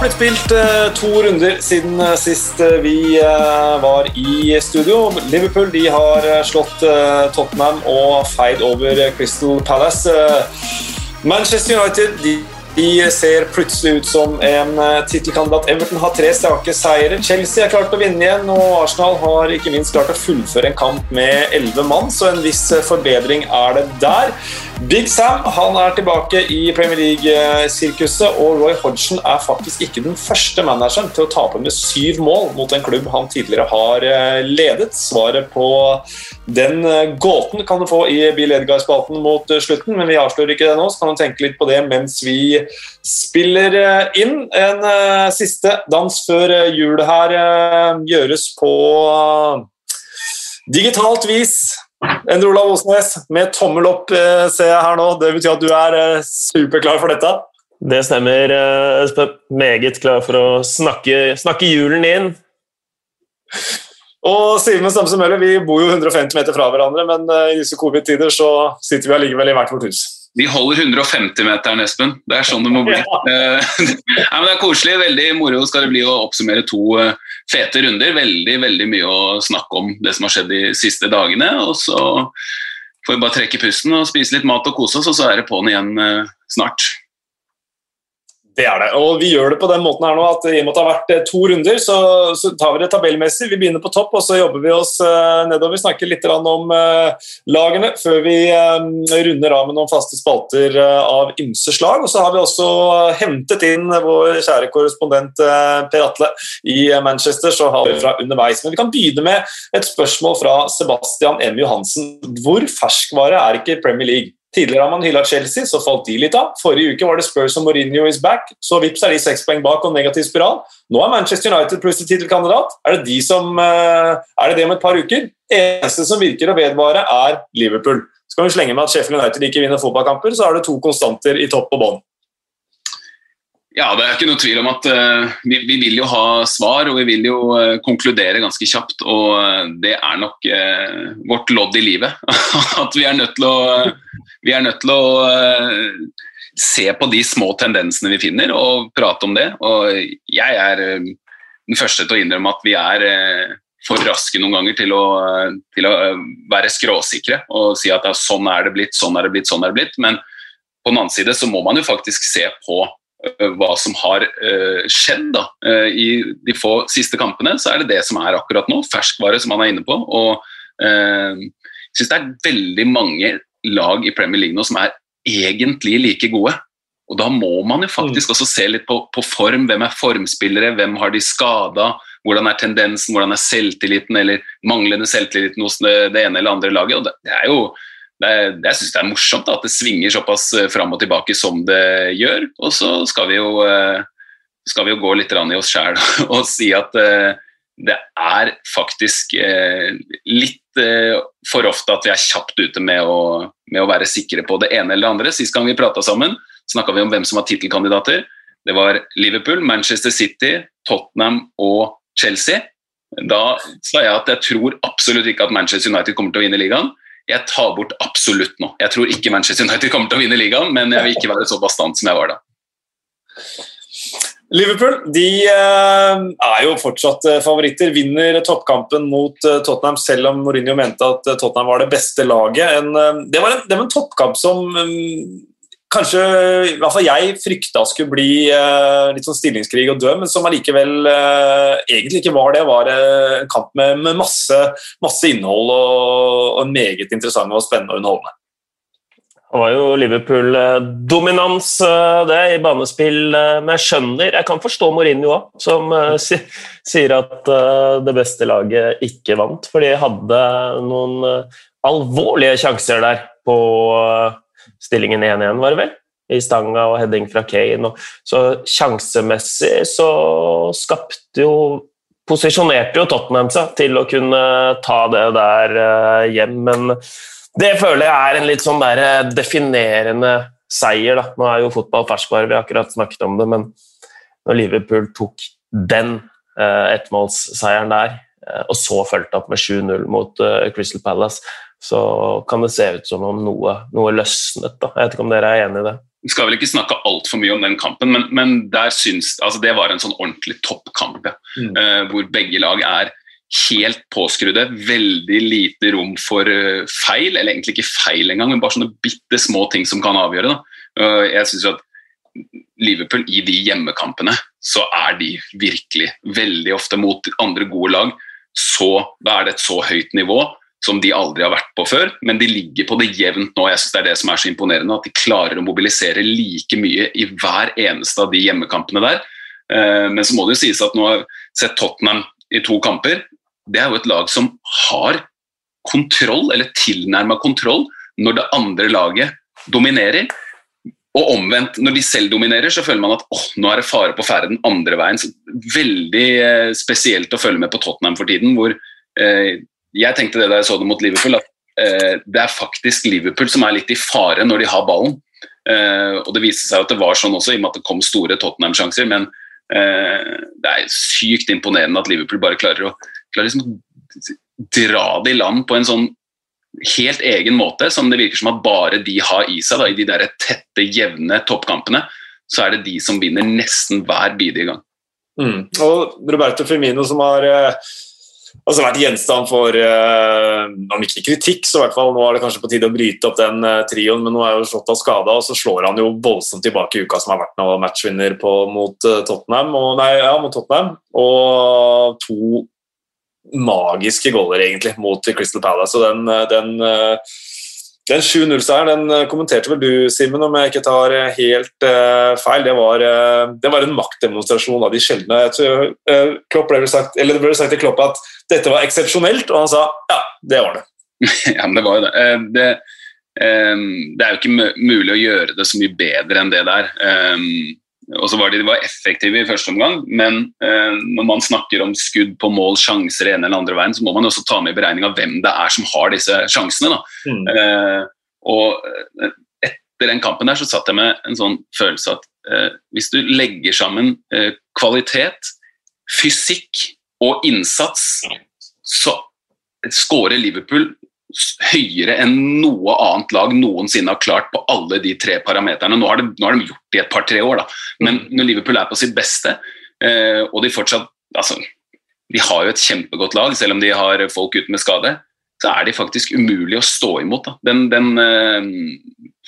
Har blitt spilt uh, to runder siden uh, sist uh, vi var i studio. Liverpool de har slått Tottenham og feid over Crystal Palace. Manchester United de de ser plutselig ut som en tittelkandidat. Everton har tre strake seire. Chelsea har klart å vinne igjen, og Arsenal har ikke minst klart å fullføre en kamp med elleve mann, så en viss forbedring er det der. Big Sam han er tilbake i Premier League-sirkuset, og Roy Hodgson er faktisk ikke den første manageren til å tape med syv mål mot en klubb han tidligere har eh, ledet. Svaret på den eh, gåten kan du få i Bill Edgar-spalten mot eh, slutten, men vi avslører ikke det nå, så kan du tenke litt på det mens vi spiller inn. En siste dans før jul her gjøres på digitalt vis. Endre Olav Osnes med tommel opp eh, ser jeg her nå. Det betyr at du er eh, superklar for dette? Det stemmer, jeg Espen. Meget klar for å snakke, snakke julen inn. Og Simen Stamse Møller, vi bor jo 150 meter fra hverandre, men i disse covid-tider så sitter vi allikevel i hvert vårt hus. Vi holder 150-meteren, Espen. Det er sånn det må bli. Ja. det er koselig. Veldig moro skal det bli å oppsummere to fete runder. Veldig veldig mye å snakke om det som har skjedd de siste dagene. og så får vi bare trekke pusten og spise litt mat og kose oss, og så er det på'n igjen eh, snart. Det er det. Og vi gjør det på den måten her nå at i og med at det har vært eh, to runder, så, så, tar vi det tabellmessig. Vi begynner på topp, og så jobber vi oss uh, nedover. Snakker litt om uh, lagene før vi um, runder av med noen faste spalter uh, av ymse slag. Og så har vi også hentet inn vår kjære korrespondent Per Atle i Manchester, så har vi fra underveis. Men vi kan begynne med et spørsmål fra Sebastian M. Johansen. Hvor ferskvare er ikke Premier League? Tidligere har man hylla Chelsea, så falt de litt av. Forrige uke var det Spurs og Mourinho is back, så vips er de seks poeng bak og negativ spiral. Nå er Manchester United plutselig tittelkandidat. Er det, de som, eh, er det det om et par uker? Eneste som virker å vedvare, er Liverpool. Skal vi slenge med at Sheffield United ikke vinner fotballkamper, så er det to konstanter i topp og bånn. Ja, det er ikke noe tvil om at uh, vi, vi, vil jo ha svar, og vi vil jo uh, konkludere ganske kjapt. Og uh, det er nok vårt lodd i livet. at vi er nødt til å vi er nødt til å uh, se på de små tendensene vi finner, og prate om det. Og jeg er uh, den første til å innrømme at vi er uh, for raske noen ganger til å, til å være skråsikre og si at ja, sånn er det blitt, sånn er det blitt, sånn er det blitt. Men på den annen side så må man jo faktisk se på hva som har skjedd da. I de få siste kampene, så er det det som er akkurat nå. Ferskvare, som man er inne på. og jeg synes det er veldig mange lag i Premier League nå som er egentlig like gode. Og Da må man jo faktisk mm. også se litt på, på, form. Hvem er formspillere, hvem har de skada? Hvordan er tendensen, hvordan er selvtilliten eller manglende selvtilliten hos det, det ene eller andre laget? Og det, det er jo, det er, jeg syns det er morsomt da, at det svinger såpass eh, fram og tilbake som det gjør. Og så skal vi jo, eh, skal vi jo gå litt i oss sjæl og si at eh, det er faktisk litt Eh, for ofte at vi er kjapt ute med å, med å, være sikre på det ene eller det andre. Sist gang vi prata sammen, snakka vi om hvem som var tittelkandidater. Det var Liverpool, Manchester City, Tottenham og Chelsea. Da sa jeg at jeg tror absolutt ikke at Manchester United kommer til å vinne ligaen. Jeg tar bort absolutt nå. Jeg tror ikke Manchester United kommer til å vinne ligaen, men jeg vil ikke være så bastant som jeg var da. Liverpool de eh, er jo fortsatt eh, favoritter. Vinner toppkampen mot eh, Tottenham, selv om Mourinho mente at Tottenham var det beste laget. Det, var en, det, var en, toppkamp som kanskje i hvert fall jeg frykta skulle bli litt sånn stillingskrig og død, men som allikevel egentlig ikke var det. var en kamp med masse, masse, innhold og, og meget interessant og spennende og underholdende. Det var jo Liverpool-dominans, eh, det, i banespill. med skjønner Jeg kan forstå Mourinho òg, som eh, sier at det beste laget ikke vant. For de hadde noen alvorlige sjanser der på stillingen 1-1, var det vel? I stanga og heading fra Kane. Så sjansemessig så skapte jo Posisjonerte jo Tottenham seg til å kunne ta det der hjem, men det føler jeg er en litt sånn der eh, definerende seier. Da. Nå er jo fotball ferskvare, vi har akkurat snakket om det, men når Liverpool tok den uh, ettmålsseieren der og så fulgte opp med 7-0 mot Crystal Palace, så kan det se ut som om noe, noe løsnet. Da. Jeg vet ikke om dere er enig i det? Vi skal vel ikke snakke altfor mye om den kampen, men, men der syns, altså det var en sånn ordentlig toppkamp. Ja. Mm. Uh, hvor begge lag er helt påskrudde. Veldig lite rom for uh, feil, eller egentlig ikke feil engang, men bare sånne bitte små ting som kan avgjøre. Da. jeg synes at Liverpool i de hjemmekampene, så er de virkelig veldig ofte mot andre gode lag. Så da er det et så høyt nivå som de aldri har vært på før, men de ligger på det jevnt nå. Jeg synes Det er det som er så imponerende, at de klarer å mobilisere like mye i hver eneste av de hjemmekampene der. Eh, men så må det jo sies at nå har sett Tottenham i to kamper. Det er jo et lag som har kontroll, eller tilnærma kontroll, når det andre laget dominerer. Og omvendt, når de selv dominerer, så føler man at åh, nå er det fare på ferde den andre veien. Så veldig eh, spesielt å følge med på Tottenham for tiden, hvor eh, jeg tenkte det da jeg så det mot Liverpool, at eh, det er faktisk Liverpool som er litt i fare når de har ballen. Eh, og Det viste seg at det var sånn også, i og med at det kom store Tottenham-sjanser. Men eh, det er sykt imponerende at Liverpool bare klarer å, klarer liksom å dra det i land på en sånn helt egen måte, som det virker som at bare de har i seg. Da, I de der tette, jevne toppkampene så er det de som vinner nesten hver bidige gang. Mm. Og Roberto Firmino som har eh, altså vært gjenstand for eh, om ikke kritikk, så i hvert fall nå er det kanskje på tide å bryte opp den eh, trioen. Men nå er jo slått av skada, og så slår han jo voldsomt tilbake i uka som har vært nå matchvinner på, mot, uh, Tottenham, og, nei, ja, mot Tottenham. Og to magiske goller, egentlig, mot Crystal Palace. Og den, den den 7-0-seieren den kommenterte vel du, Simen, om jeg ikke tar helt uh, feil. Det var, uh, det var, en maktdemonstrasjon av de sjeldne. Uh, Klopp ble sagt, eller det ble sagt til Klopp at dette var eksepsjonelt, og han sa ja, det var det. ja, men det var jo det. Eh, det, det er jo ikke mulig å gjøre det så mye bedre enn det der. Um, og så var de, de var effektive i første omgang, men eh, når man snakker om skudd på mål, sjanser ene eller andre veien, så må man også ta med i beregninga hvem det er som har disse sjansene. Mm. Eh, og etter den kampen der så satt jeg med en sånn følelse at eh, hvis du legger sammen kvalitet, fysikk og innsats, så skårer Liverpool høyere enn noe annet lag noensinne har klart på alle de tre parameterne. Nå har, de, nå har de gjort det i et par-tre år, da. men mm. når Liverpool er på sitt beste, eh, og de fortsatt altså, De har jo et kjempegodt lag, selv om de har folk ute med skade. Så er de faktisk umulig å stå imot. Den, den, eh,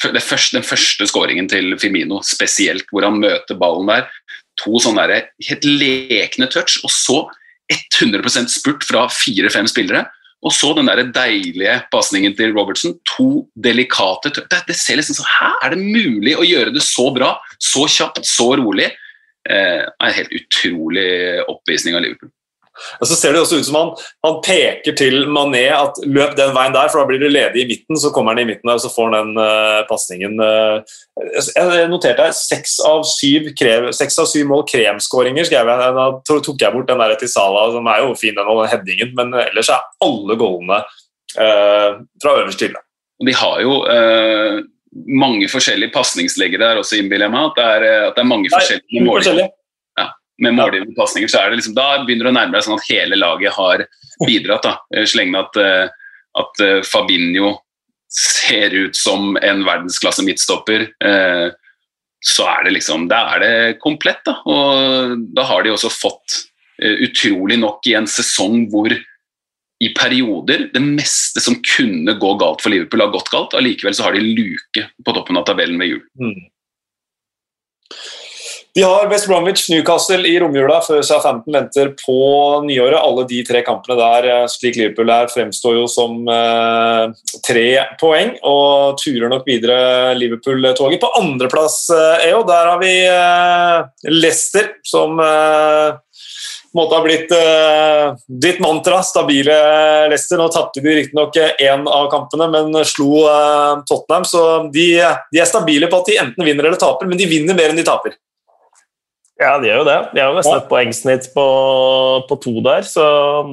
første, den første skåringen til Firmino spesielt, hvor han møter ballen der. To sånne der, helt lekne touch, og så 100% spurt fra fire-fem spillere. Og så den der deilige pasningen til Robertson. To delikate det, det ser liksom sånn Hæ, er det mulig å gjøre det så bra, så kjapt, så rolig? Eh, en helt utrolig oppvisning av Liverpool. Og så ser det også ut som han, han peker til Mané at løp den veien der, for da blir du ledig i midten. Så kommer han i midten der, og så får han den uh, pasningen. Uh, jeg noterte her seks av syv, krev, seks av syv mål kremskåringer. Da tok jeg bort den der til Sala, som er jo fin, den, og den headingen, men ellers er alle goalene uh, fra øverst til. De har jo uh, mange forskjellige pasningslegger der også, innbiller jeg meg. At det er, at det er mange forskjellige mål med målgivende pasninger, så er det liksom, da begynner det å nærme deg sånn at hele laget har bidratt. da, eh, Så lenge at, eh, at eh, Fabinho ser ut som en verdensklasse midtstopper, så er det liksom, da er det komplett. da, og Da har de også fått utrolig nok i en sesong hvor i perioder det meste som kunne gå galt for Liverpool, har gått galt. Allikevel så har de luke på toppen av tabellen ved jul. Mm. De har West Bromwich, Newcastle i romjula før Southampton venter på nyåret. Alle de tre kampene der, eh, slik Liverpool er, fremstår jo som eh, tre poeng og turer nok videre Liverpool-toget. På andreplass, eh, EO, der har vi eh, Leicester, som eh, måte har blitt uh, ditt mantra. Stabile Leicester. Nå tapte de riktignok én av kampene, men slo uh, Tottenham. Så de, de, er stabile på at de enten vinner eller taper, men de vinner mer enn de taper. Ja, de gjør jo det. De har jo nesten et poengsnitt på, på, to der, så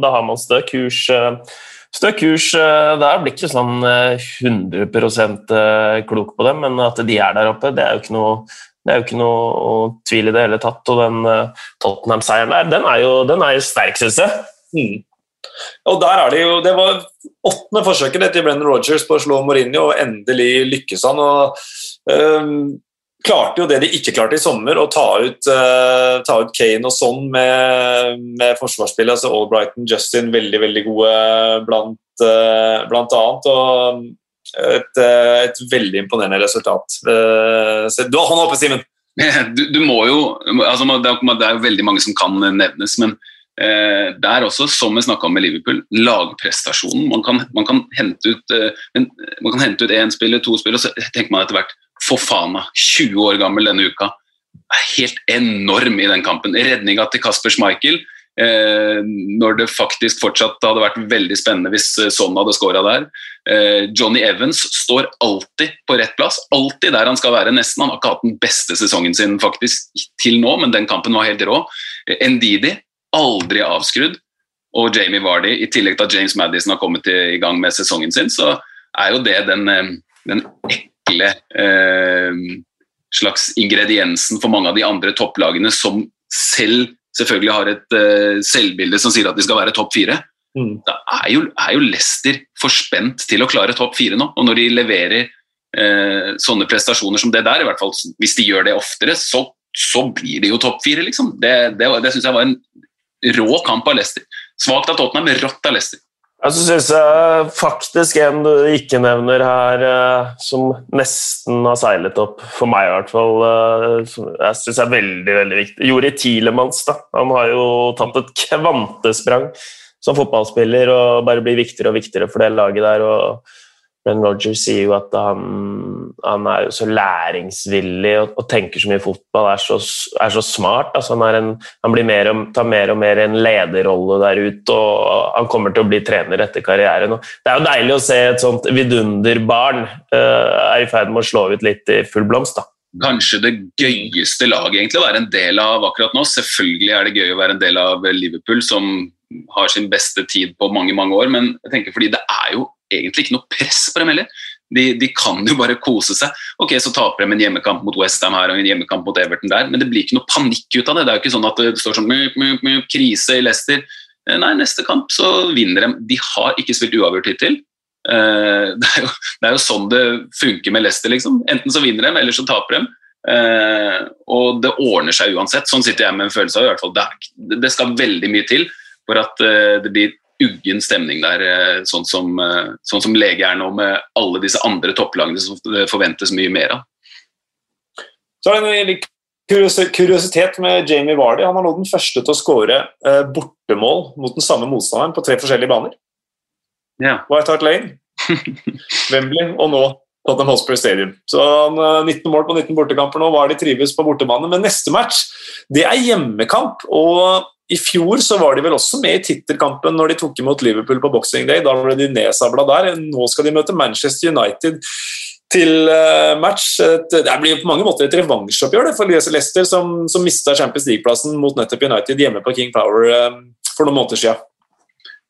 da har man stø kurs. Eh, stø kurs eh, der blir ikke sånn 100 eh, klok på dem, men at de er der oppe, det er jo ikke noe, det er jo ikke noe tvil i det hele tatt. Og den Tottenham-seieren der, den er jo, den er jo sterk, syns jeg. Mm. Og der er Det jo, det var åttende forsøket til Brennan Rogers på å slå Mourinho, og endelig lykkes han. og um, klarte jo det de ikke klarte i sommer, å ta ut, uh, ta ut Kane og sånn med, med forsvarsspillet. altså Albrighton, Justin, veldig veldig gode blant, uh, blant annet. og et, et, veldig imponerende resultat. Uh, du har hånda oppe, Simen! Du, du, må jo altså, det, er, jo veldig mange som kan nevnes, men eh, det er også, som vi snakka om med Liverpool, lagprestasjonen. Man kan, man kan hente ut man ut én spiller, to spiller, og så tenker man etter hvert Fofana, 20 år gammel denne uka, er helt enorm i den kampen. Redninga til Kasper Schmeichel, eh, når det faktisk fortsatt hadde vært veldig spennende hvis eh, Son hadde skåra der. Eh, Johnny Evans står alltid på rett plass, alltid der han skal være. nesten. Han har ikke hatt den beste sesongen sin faktisk til nå, men den kampen var helt rå. Eh, Ndidi, aldri avskrudd. Og Jamie Vardy, i tillegg til at James Madison har kommet i gang med sesongen sin, så er jo det den, eh, den ekle eh, slags ingrediensen for mange av de andre topplagene som selv selvfølgelig har et eh, selvbilde som sier at de skal være topp fire. Mm. Da er jo, er jo, Leicester for spent til å klare topp fire nå. Og når de leverer eh, sånne prestasjoner som det der, i hvert fall hvis de gjør det oftere, så, så blir det jo topp fire, liksom. Det, det, det syns jeg var en rå kamp av Leicester. Svakt av Tottenham, rått av Leicester. Jeg så syns faktisk en du ikke nevner her, eh, som nesten har seilet opp, for meg i hvert fall, eh, jeg syns er veldig veldig viktig. Jori Tilemans. da. Han har jo tatt et kvantesprang som fotballspiller og bare blir viktigere og viktigere for det laget der. og men Roger sier jo at han, han er jo så læringsvillig og, og, tenker så mye fotball, er så, er så smart. Altså han, en, han mer og, tar mer og mer en lederrolle der ute, og han kommer til å bli trener etter karrieren. Og det er jo deilig å se et sånt vidunderbarn uh, er i ferd med å slå ut litt i full blomst. da kanskje det gøyeste laget egentlig å være en del av akkurat nå. Selvfølgelig er det gøy å være en del av Liverpool, som har sin beste tid på mange mange år, men jeg tenker fordi det er jo egentlig ikke noe press på dem heller. De, de, kan jo bare kose seg. Ok, Så taper de en hjemmekamp mot Westham her og en hjemmekamp mot Everton der, men det blir ikke noe panikk ut av det. Det er jo ikke sånn at det står sånn myp, myp, myp, krise i Leicester. Eh, nei, neste kamp så vinner de. De har ikke spilt uavgjort hittil. Uh, det, er jo, det, er jo, sånn det funker med Leicester. liksom. Enten så vinner de, eller så taper de. Uh, og det ordner seg uansett. Sånn sitter jeg med en følelse av. i hvert fall. Det, det skal veldig mye til for at det blir uggen stemning der, eh, sånn som, eh, sånn som lege er nå, med alle disse andre topplagene som forventes mye mer av. Så er det en kuriositet med Jamie Vardy. Han var nå den første til å skåre eh, bortemål mot den samme motstanderen på tre forskjellige baner. Ja. White Hart Lane, Wembley og nå Tottenham Hotspur Stadium. Så han, 19 mål på 19 bortekamper nå. Vardy trives på bortebane. Men neste match det er hjemmekamp. og i fjor så var de vel også med i tittelkampen når de tok imot Liverpool på Boxing Day. Da ble de nedsabla der. Nå skal de møte Manchester United til eh, match. Det blir på mange måter et revansjoppgjør for Leicester, som, som mista Champions League-plassen mot nettopp United hjemme på King Power eh, for noen måneder siden.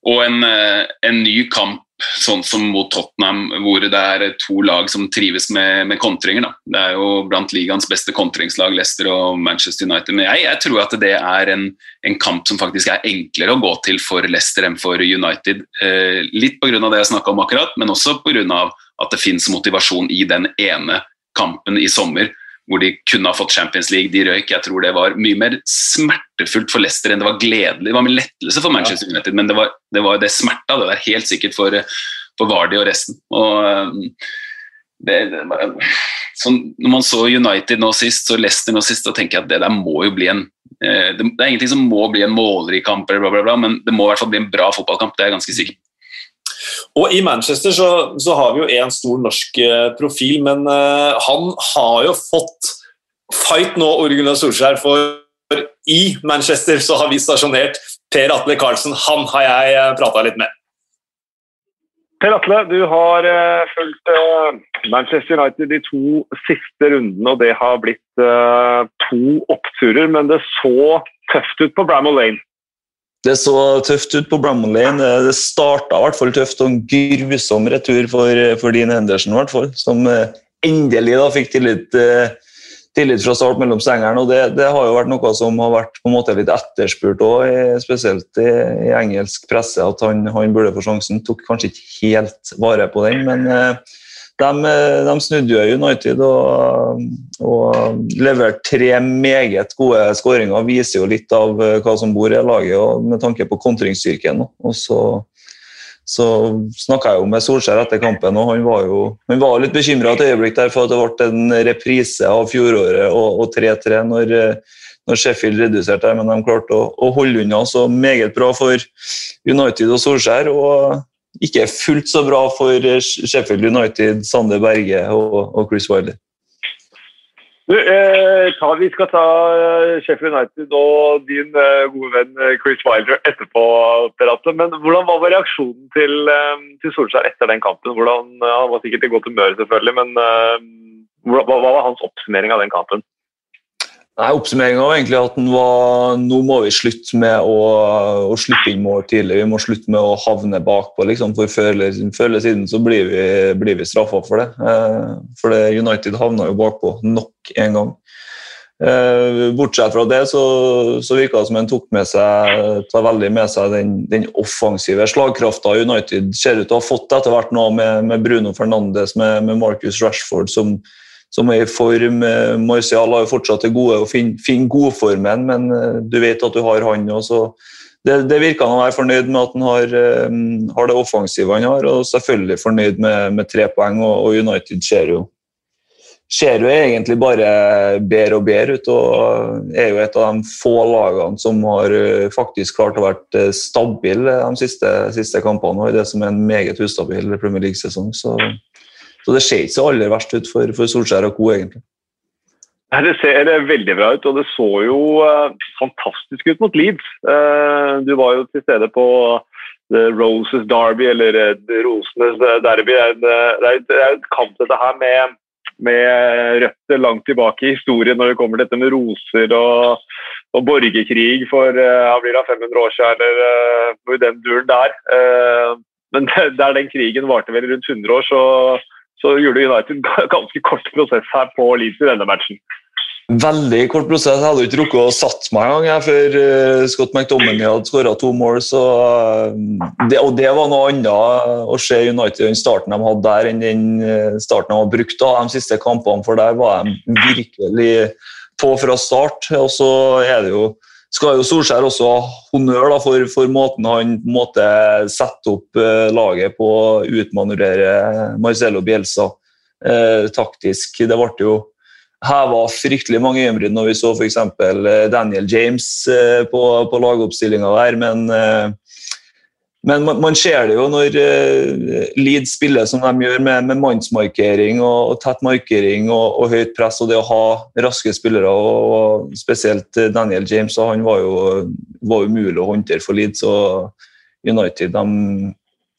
Og en, eh, en ny kamp sånn som mot Tottenham, hvor det er to lag som trives med, med kontringer. Da. Det er jo blant ligaens beste kontringslag, Leicester og Manchester United. Men jeg, jeg tror at det er en, en, kamp som faktisk er enklere å gå til for Leicester enn for United. Eh, litt pga. det jeg snakka om akkurat, men også pga. at det fins motivasjon i den ene kampen i sommer hvor de kunne ha fått Champions League. De røyk. Jeg tror det var mye mer smertefullt for Leicester enn det var gledelig. Det var med lettelse for Manchester United, men det var det, var det smerta. Det der helt sikkert for, for Vardy og resten. Og um, det, det, sånn, når man så United nå sist og Leicester nå sist, så tenker jeg at det der må jo bli en eh, det, er ingenting som må bli en målrik kamp, bla, bla, bla, men det må i hvert fall bli en bra fotballkamp. Det er jeg ganske sikker og I Manchester så, så har vi jo en stor norsk eh, profil, men uh, han har jo fått fight nå, Ole Gunnar Solskjær, for i Manchester så har vi stasjonert Per Atle Karlsen. Han har jeg uh, eh, prata litt med. Per Atle, du har uh, fulgt uh, Manchester United de to siste rundene, og det har blitt to oppturer, men det så tøft ut på Bramall Lane. Det så tøft ut på Bramall Lane. Det starta i hvert fall tøft og en grusom retur for, for Dean Henderson, hvert fall, som eh, endelig da fikk tillit, eh, tillit fra start mellom stengeren. og det, det, har jo vært noe som har vært på en måte litt etterspurt òg, spesielt i, i, engelsk presse, at han, han, burde få sjansen. Tok kanskje ikke helt vare på den, men eh, de, de snudde jo United og, og leverte tre meget gode skåringer. Viser jo litt av eh, hva som bor i laget, med tanke på kontringsstyrken. Og så så snakka jeg jo med Solskjær etter kampen, og han var jo han var litt bekymra et øyeblikk der for at det ble en reprise av fjoråret og 3-3 når, når, Sheffield reduserte, men de klarte å, å, holde unna. Så meget bra for United og Solskjær, og ikke er fullt så bra for Sheffield United, Sander Berge og, og Chris Wilder. Du, eh, vi skal ta eh, Sheffield United og din eh, gode venn eh, Chris Wilder etterpå. Peratte. Men hvordan var reaksjonen til, eh, til, Solskjær etter den kampen? Hvordan, han var sikkert i godt humør, selvfølgelig, men eh, hva, hva var hans oppsummering av den kampen? Nei, Oppsummeringa var egentlig at var, nå må vi slutte med å, å, slippe inn mål tidlig. Vi må slutte med å havne bakpå. Liksom. For før eller, siden så blir vi, blir vi straffa for det. Eh, for det, United havna jo bakpå nok en gang. Eh, bortsett fra det så, så virka det som en tok med seg, tar veldig med seg den, den offensive slagkrafta United ser ut til å ha fått etter hvert nå med, med Bruno Fernandes, med, med Marcus Rashford som som er i form. Eh, Marcial har jo fortsatt det gode å finne, finne godformen, men eh, du vet at du har han også. Det, det virker han å være fornøyd med at han har, um, har, det offensive han har, og selvfølgelig fornøyd med, med tre poeng. Og, og, United ser jo, ser jo egentlig bare bedre og bedre ut, og er jo et av de få lagene som har faktisk klart å være stabile de siste, siste kampene, og det som er en meget ustabil Premier League-sesong. så så det ser ikke så aller verst ut for, for Solskjær og co. egentlig. Nei, Det ser veldig bra ut, og det så jo uh, fantastisk ut mot Leeds. Uh, du var jo til stede på The Roses Derby, eller Rosenes Derby. Det er, er kamp dette her med, med røtter langt tilbake i historien når det kommer til dette med roser og, og borgerkrig for uh, blir det 500 år siden, eller uh, den duren der. men der den krigen varte vel rundt 100 år, så så gjorde United ganske kort prosess her på Leeds i denne matchen. Veldig kort prosess. Jeg hadde ikke rukket å satt meg engang før uh, Scott McDominay hadde skåra to mål. Så, uh, det, og det var noe annet å se United den starten de hadde der, enn den uh, starten de har brukt da, de siste kampene. For der var de virkelig på fra start. Og så er det jo skal jo Solskjær også ha honnør da, for, for, måten han på en måte setter opp eh, laget på å utmanøvrere Marcello Bielsa eh, taktisk. Det ble jo heva fryktelig mange øyenbryn når vi så f.eks. Eh, Daniel James eh, på, på lagoppstillinga der, men eh, men man, man, ser det jo når uh, Leeds spiller som de gjør, med, med mannsmarkering og, og, tett markering og, og, høyt press, og det å ha raske spillere, og, og spesielt eh, Daniel James, og han var jo var umulig å håndtere for Leeds. og United de,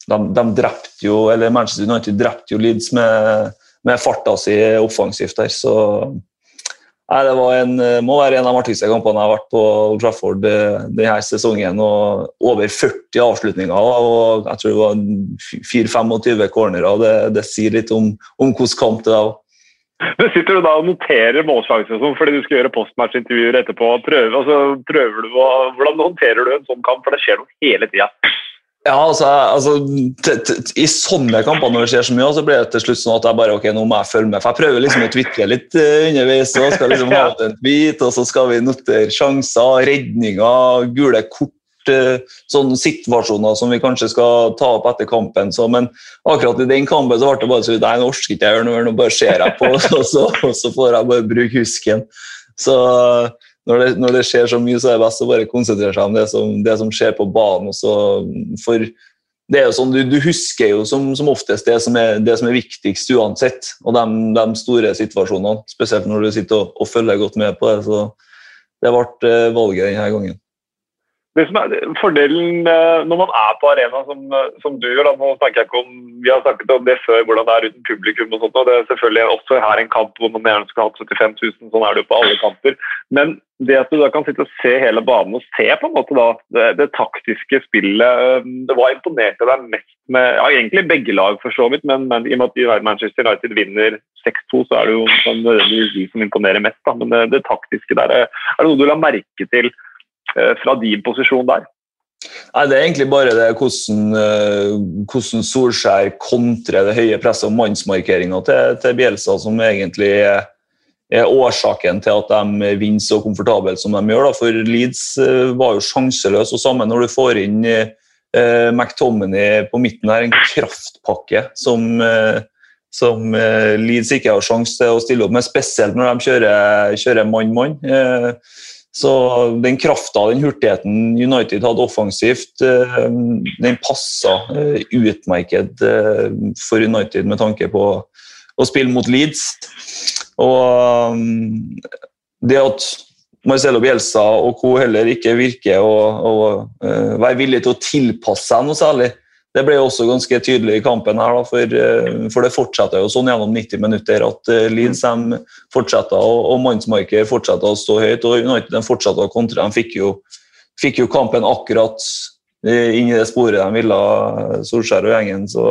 de, de drepte jo, eller Manchester United drepte jo Leeds med, med farta si offensivt der. så Nei, Det en, eh, må være en av de artigste kampene jeg har vært på Old Trafford eh, denne sesongen. og Over 40 avslutninger og jeg tror det var 4-25 cornerer. Det, det sier litt om, om hvilken kamp det er. Du Sitter du da og noterer målsjanser sånn fordi du skal gjøre postmatch-intervjuer etterpå? Prøver, altså, prøver du å, hvordan håndterer du en sånn kamp? For det skjer noe hele tida. Ja, altså, altså I sånne kamper når det skjer så mye, så blir det til slutt sånn at jeg bare ok, nå må jeg følge med. For jeg prøver liksom å tvitre litt uh, underveis. og skal liksom ha en tweet, og så skal vi notere sjanser, redninger, gule kort. Uh, sånne situasjoner som vi kanskje skal ta opp etter kampen. Så, men akkurat i den kampen så ble det bare sånn Nei, nå orker ikke jeg gjøre noe, nå bare ser jeg på, og så, og så får jeg bare bruke husken. Så når det, når det, skjer så mye, så er det best å bare konsentrere seg om det som, det som skjer på banen. Også. For det er jo sånn, du, du husker jo som, som oftest det som, er, det som, er, viktigst uansett. Og de, de, store situasjonene, spesielt når du sitter og, og, følger godt med på det. Så det ble eh, valget denne gangen. Det som er fordelen eh, når man er på arena som, eh, som du gjør, da, nå snakker jeg ikke om, Vi har snakket om det før, hvordan det er uten publikum. og sånt, og Det er selvfølgelig også her en kamp hvor man gjerne skulle hatt 75 000. Sånn er det jo på alle kamper. Men det at du da kan sitte og se hele banen og se på en måte da, det, det taktiske spillet eh, det var imponerte deg mest med ja, egentlig begge lag, for så vidt, men, men i og med at Manchester United vinner 6-2, så er det jo sånn, nødvendigvis de som imponerer mest. Da. Men det, det taktiske der, er det noe du la merke til? Eh, fra din posisjon der? Nei, Det er egentlig bare det hvordan, eh, hvordan Solskjær kontrer det høye presset og mannsmarkeringa til, til Bjelsa, som egentlig er, er, årsaken til at de vinner så komfortabelt som de gjør. Da. For Leeds eh, var jo sjanseløs, og sammen når du får inn eh, McTominay på midten her, en kraftpakke som, eh, som eh, Leeds ikke har sjanse til å stille opp med, spesielt når de kjører mann-mann. Eh, så den krafta den hurtigheten United hadde offensivt, eh, den passa eh, utmerket eh, for United med tanke på å spille mot Leeds. Og det at Marcelo Bielsa og co. heller ikke virker å, å være villig til å tilpasse seg noe særlig, det ble også ganske tydelig i kampen. her, da, for, eh, for, det fortsetter jo sånn gjennom 90 minutter at uh, Leeds fortsetter, og, og mannsmarker fortsetter å stå høyt. og United fortsetter å kontre. De fikk jo, fikk jo kampen akkurat uh, inn i det sporet de ville, Solskjær og gjengen. så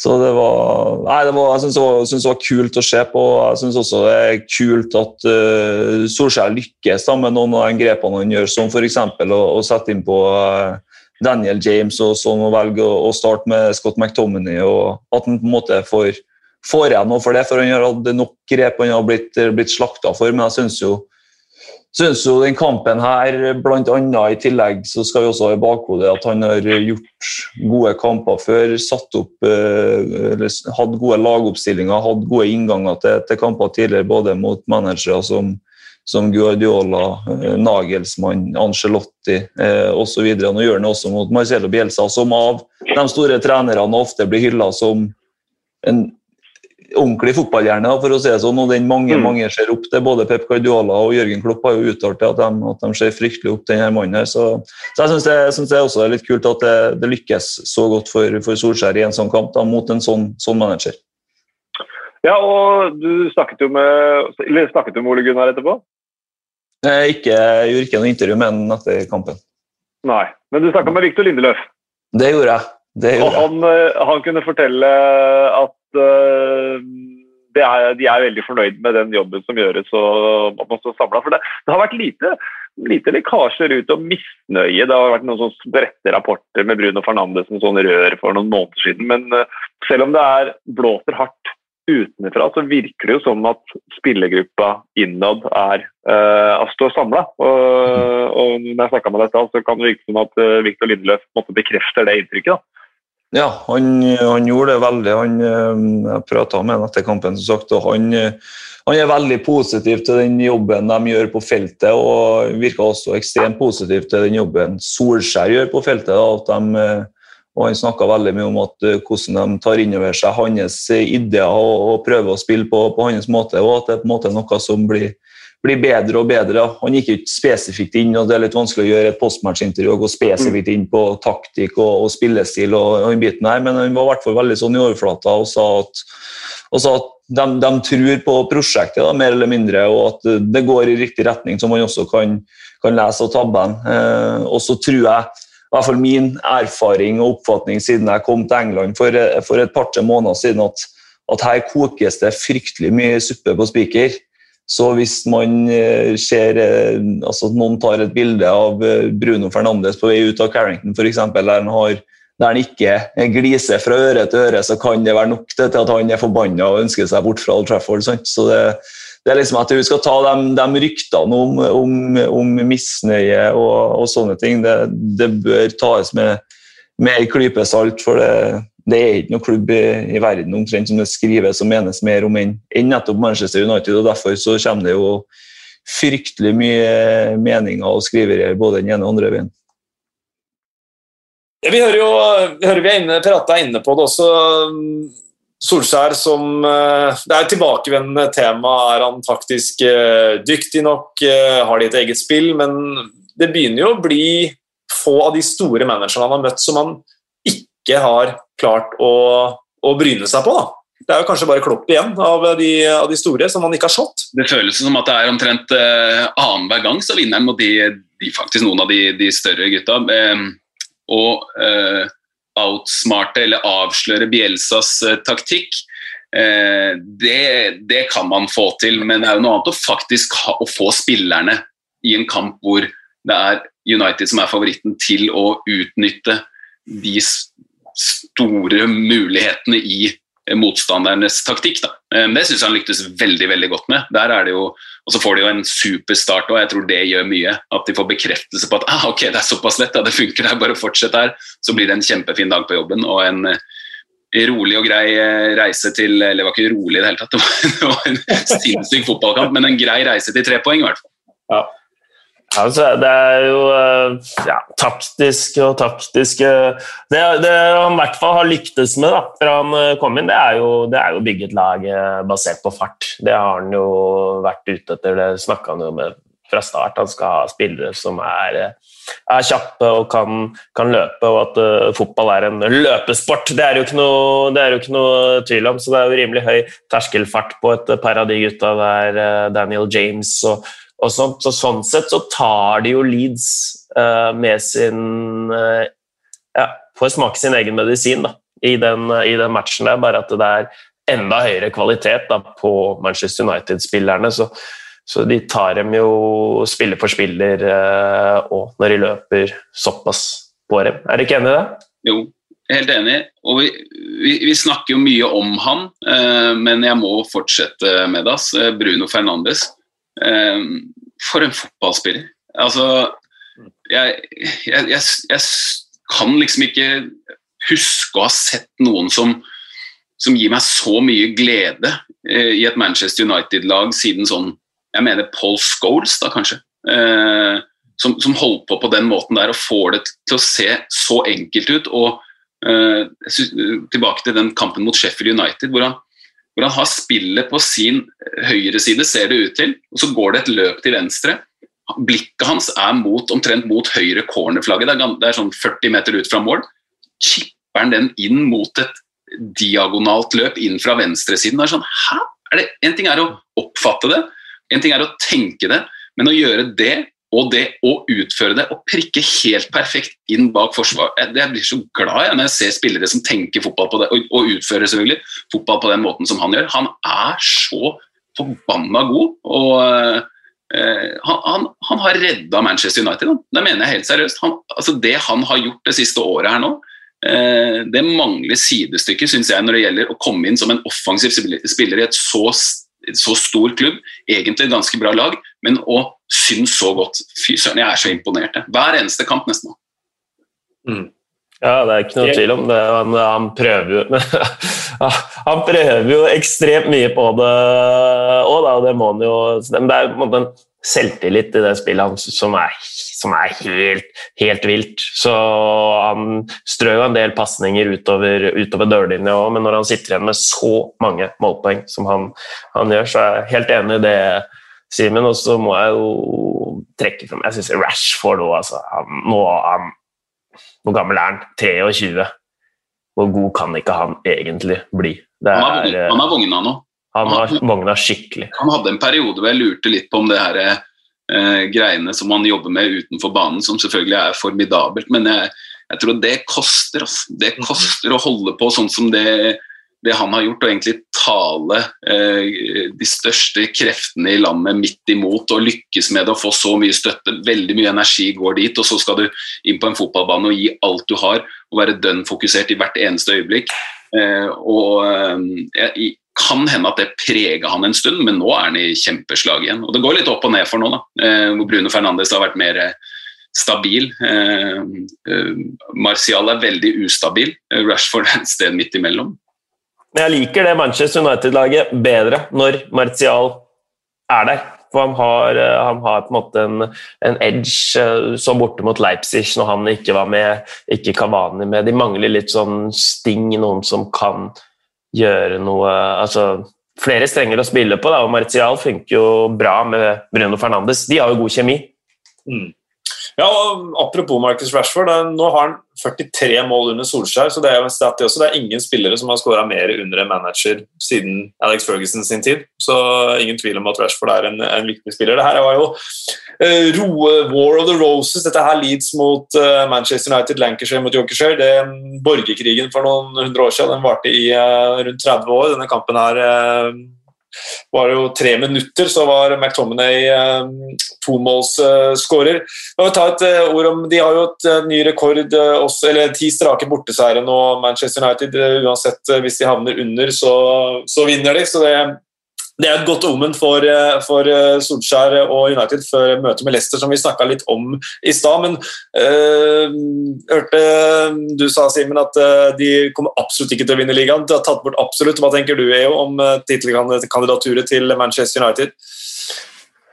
så det var, nei, det var Jeg syns det, det, var kult å se på. Jeg syns også det er kult at uh, Solskjær lykkes da, med noen av de grepene han gjør, som f.eks. Å, å sette inn på uh, Daniel James og sånn, og velge å, starte med Scott McTominay. og At han på en måte får, får igjen noe for det, for han har hatt nok grep han har blitt, blitt slakta for. Men jeg syns jo, synes jo den kampen her, blant annet i tillegg, så skal vi også ha i bakhodet at han har gjort gode kamper før. satt opp, eh, eller Hatt gode lagoppstillinger, hatt gode innganger til, til kamper tidligere, både mot managere som som Guardiola, eh, Nagelsmann, Angelotti eh, osv. Nå gjør han det også mot Marcelo Bielsa, som av de store trenerne ofte blir hylla som en ordentlig fotballhjerne, for å si det sånn, og den mange mm. mange ser opp til. Både Pep Guardiola og Jørgen Klopp har jo uttalt at de, at de ser fryktelig opp til denne mannen. her, Så, så jeg syns det, synes det også er litt kult at det, det lykkes så godt for, for Solskjær i en sånn kamp da, mot en sånn, sånn manager. Ja, og du snakket jo med, snakket du med Ole Gunnar etterpå? Jeg, ikke, jeg gjorde ikke noe intervju med ham etter kampen. Nei, Men du snakka med Viktor Lindeløf? Det gjorde jeg. Det gjorde og han, eh, han, kunne fortelle at uh, er, de er veldig fornøyd med den jobben som gjøres. og man står samlet. For det, det har vært lite, lite lekkasjer ut og misnøye. Det har vært noen sånn spredte rapporter med Bruno Fernandes som sånn rør for noen måneder siden. Men uh, selv om det er blåser hardt utenfra så virker det jo som at spillergruppa innad er uh, står samla. Og, og, når jeg snakka med deg så kan det virke som at uh, Viktor Lindløf måtte bekrefte det inntrykket. da. Ja, han, han, gjorde det veldig. Han, eh, jeg prata med ham etter kampen, som sagt, og han, han, er veldig positiv til den jobben de gjør på feltet, og virker også ekstremt positiv til den jobben Solskjær gjør på feltet. Da, at de og Han snakka veldig mye om at, uh, hvordan de tar inn over seg hans uh, ideer og, og, prøver å spille på, på, hans måte, og at det er på en måte noe som blir, blir bedre og bedre. Han gikk ikke spesifikt inn, og det er litt vanskelig å gjøre et postmatch-intervju og gå spesifikt inn på taktikk og, og spillestil, og, og biten her, men han var i hvert fall veldig sånn i overflata og sa at, og sa at de, de, tror på prosjektet, da, mer eller mindre, og at det går i riktig retning, som man også kan, kan lese av tabben. Eh, og så tror jeg i hvert fall min erfaring og oppfatning siden jeg kom til England for, for et par-tre måneder siden, at, at, her kokes det fryktelig mye suppe på spiker. Så hvis man eh, ser eh, altså Noen tar et bilde av eh, Bruno Fernandes på vei ut av Carrington, f.eks., der han har der han ikke gliser fra øre til øre, så kan det være nok til at han er forbanna og ønsker seg bort fra Old Trafford. Sant? Så det, det er liksom at vi skal ta de, de ryktene om, om, om misnøye og, og, sånne ting. Det, det bør tas med, mer klypesalt, klype salt, for det, det, er ikke noen klubb i, i, verden omtrent som det skrives og menes mer om enn en nettopp Manchester United. og Derfor så kommer det jo fryktelig mye meninger og skriverier både den ene og andre veien. Ja, vi hører jo vi, hører vi er inne, prata inne på det også. Solskjær som eh, Det er et tilbakevendende tema. Er han faktisk eh, dyktig nok? Eh, har de et eget spill? Men det begynner jo å bli få av de store managerne han har møtt som han ikke har klart å, å bryne seg på. da. Det er jo kanskje bare Klopp igjen av de, av de store som han ikke har slått. Det føles som at det er omtrent eh, annenhver gang så vinner han mot de, de, faktisk noen av de, de større gutta. Eh, og uh, outsmarte eller avsløre Bielsas uh, taktikk, uh, det, det, kan man få til. Men det er jo noe annet å faktisk ha, å få spillerne i en kamp hvor det er United som er favoritten til å utnytte de store mulighetene i motstandernes taktikk. Da. Eh, det syns jeg han lyktes veldig veldig godt med. Der er det jo, og Så får de jo en superstart, og jeg tror det gjør mye. At de får bekreftelse på at ah, ok, det er såpass lett, ja, det funker, det er bare å fortsette her. Så blir det en kjempefin dag på jobben og en eh, rolig og grei eh, reise til Eller det var ikke rolig i det hele tatt, det var en sinnssyk fotballkamp, men en grei reise til tre poeng i hvert fall. Ja. Altså, det er jo eh, ja, taktiske og taktiske Det, det han i hvert fall har lyktes med da, fra han eh, kom inn, det er, jo, det er jo bygge et lag eh, basert på fart. Det har han jo vært ute etter, det snakka han jo med fra start. Han skal ha spillere som er, er kjappe og kan, kan, løpe, og at uh, fotball er en løpesport. Det er, jo ikke noe, det er jo ikke noe tvil om, så det er jo rimelig høy terskelfart på et par av de gutta der, uh, Daniel James og og sånt. Så sånn sett så tar de jo Leeds uh, med sin uh, Ja, får smake sin egen medisin da, i, den, uh, i den matchen der, bare at det er enda høyere kvalitet da, på Manchester United-spillerne. Så, så, de tar dem jo spiller for spiller og når de løper såpass på dem. Er du ikke enig i det? Jo, helt enig. Og vi, vi, vi, snakker jo mye om han, men jeg må fortsette med det. Bruno Fernandes. Ehm, for en fotballspiller. Altså jeg, jeg, jeg, jeg, kan liksom ikke huske å ha sett noen som, som gir meg så mye glede eh, i et Manchester United-lag siden sånn Jeg mener Paul Scholes, da kanskje. Eh, som, som, holdt på på den måten der og får det til å se så enkelt ut. og eh, Tilbake til den kampen mot Sheffield United, hvor han hvor han har spillet på sin høyre side, ser det ut til, og så går det et løp til venstre. Blikket hans er mot, omtrent mot høyre cornerflagget, det, er, sånn 40 meter ut fra mål. Chipper han den inn mot et diagonalt løp inn fra venstresiden. Det er sånn, hæ? Er det, en ting er å oppfatte det, en ting er å tenke det, men å gjøre det og det å utføre det og prikke helt perfekt inn bak forsvar Jeg blir så glad jeg, når jeg ser spillere som tenker fotball på det, og, og utfører selvfølgelig fotball på den måten som han gjør. Han er så forbanna god. og uh, han, han, han, har redda Manchester United. Da. Det mener jeg helt seriøst. Han, altså det han har gjort det siste året her nå, uh, det mangler sidestykke synes jeg, når det gjelder å komme inn som en offensiv spiller i et så så stor klubb, egentlig et ganske bra lag, men å synes så godt. Fy søren, jeg er så imponert. Hver eneste kamp, nesten. Mm. Ja, det er ikke noe tvil om det. Han, han, prøver jo Han prøver jo ekstremt mye på det òg, da. Det må han jo Men det er på en måte en selvtillit i det spillet hans som er, som er helt, helt, vilt. Så han strør jo en del pasninger utover, utover dørlinja òg, men når han sitter igjen med så mange målpoeng som han, han gjør, så er jeg helt enig i det, Simen. Og så må jeg jo trekke frem Jeg syns Rashford òg, altså. Han, nå, han, hvor gammel er han? 23. Hvor god kan ikke han egentlig bli? Er, han har vogna nå. Han har vogna skikkelig. Han hadde en periode hvor jeg lurte litt på om det her eh, greiene som han jobber med utenfor banen, som selvfølgelig er formidabelt, men jeg, jeg tror det koster. Altså. Det mhm. koster å holde på sånn som det, det han har gjort, å egentlig tale eh, de største kreftene i landet midt imot og lykkes med det og få så mye støtte. Veldig mye energi går dit, og så skal du inn på en fotballbane og gi alt du har og være dønn fokusert i hvert eneste øyeblikk. Eh, og eh, kan hende at det preger han en stund, men nå er han i kjempeslag igjen. Og Det går litt opp og ned for nå, da. Eh, hvor Bruno Fernandes har vært mer eh, stabil. Eh, Martial er veldig ustabil. Rashford er et sted midt imellom. Men jeg liker det Manchester United-laget bedre når Martial er der. For han har, han har på en måte en, en edge som borte mot Leipzig når han ikke var med, ikke Kavani med. De mangler litt sånn sting, noen som kan gjøre noe altså, Flere strenger å spille på, da, og Martial funker jo bra med Bruno Fernandes. De har jo god kjemi. Mm. Ja, og Apropos Marcus Rashford, nå har han 43 mål under Solskjær. så Det er jo en stat det også. Det er ingen spillere som har skåra mer under en manager siden Alex Ferguson sin tid. Så ingen tvil om at Rashford er en, en viktig spiller. Det her var jo uh, roe, War of the Roses. Dette her leads mot uh, Manchester United, Lancashire mot Yorkshire. Det, borgerkrigen for noen hundre år siden den varte i uh, rundt 30 år. Denne kampen her var det jo tre minutter, så var McTominay eh, tomålsskårer. Eh, ta et uh, ord om, De har jo et eh, ny rekord, uh, også, eller ti strake borteseiere nå, Manchester United. uansett Hvis de havner under, så, så vinner de. så det det er et godt omen for, eh, for eh, Solskjær og United før møtet med Leicester, som vi snakka litt om i stad. Men øh, hørte du sa, Simen, at de kommer absolutt ikke til å vinne ligaen. De har tatt bort absolutt. Hva tenker du EO, om tittelkandidaturet til Manchester United?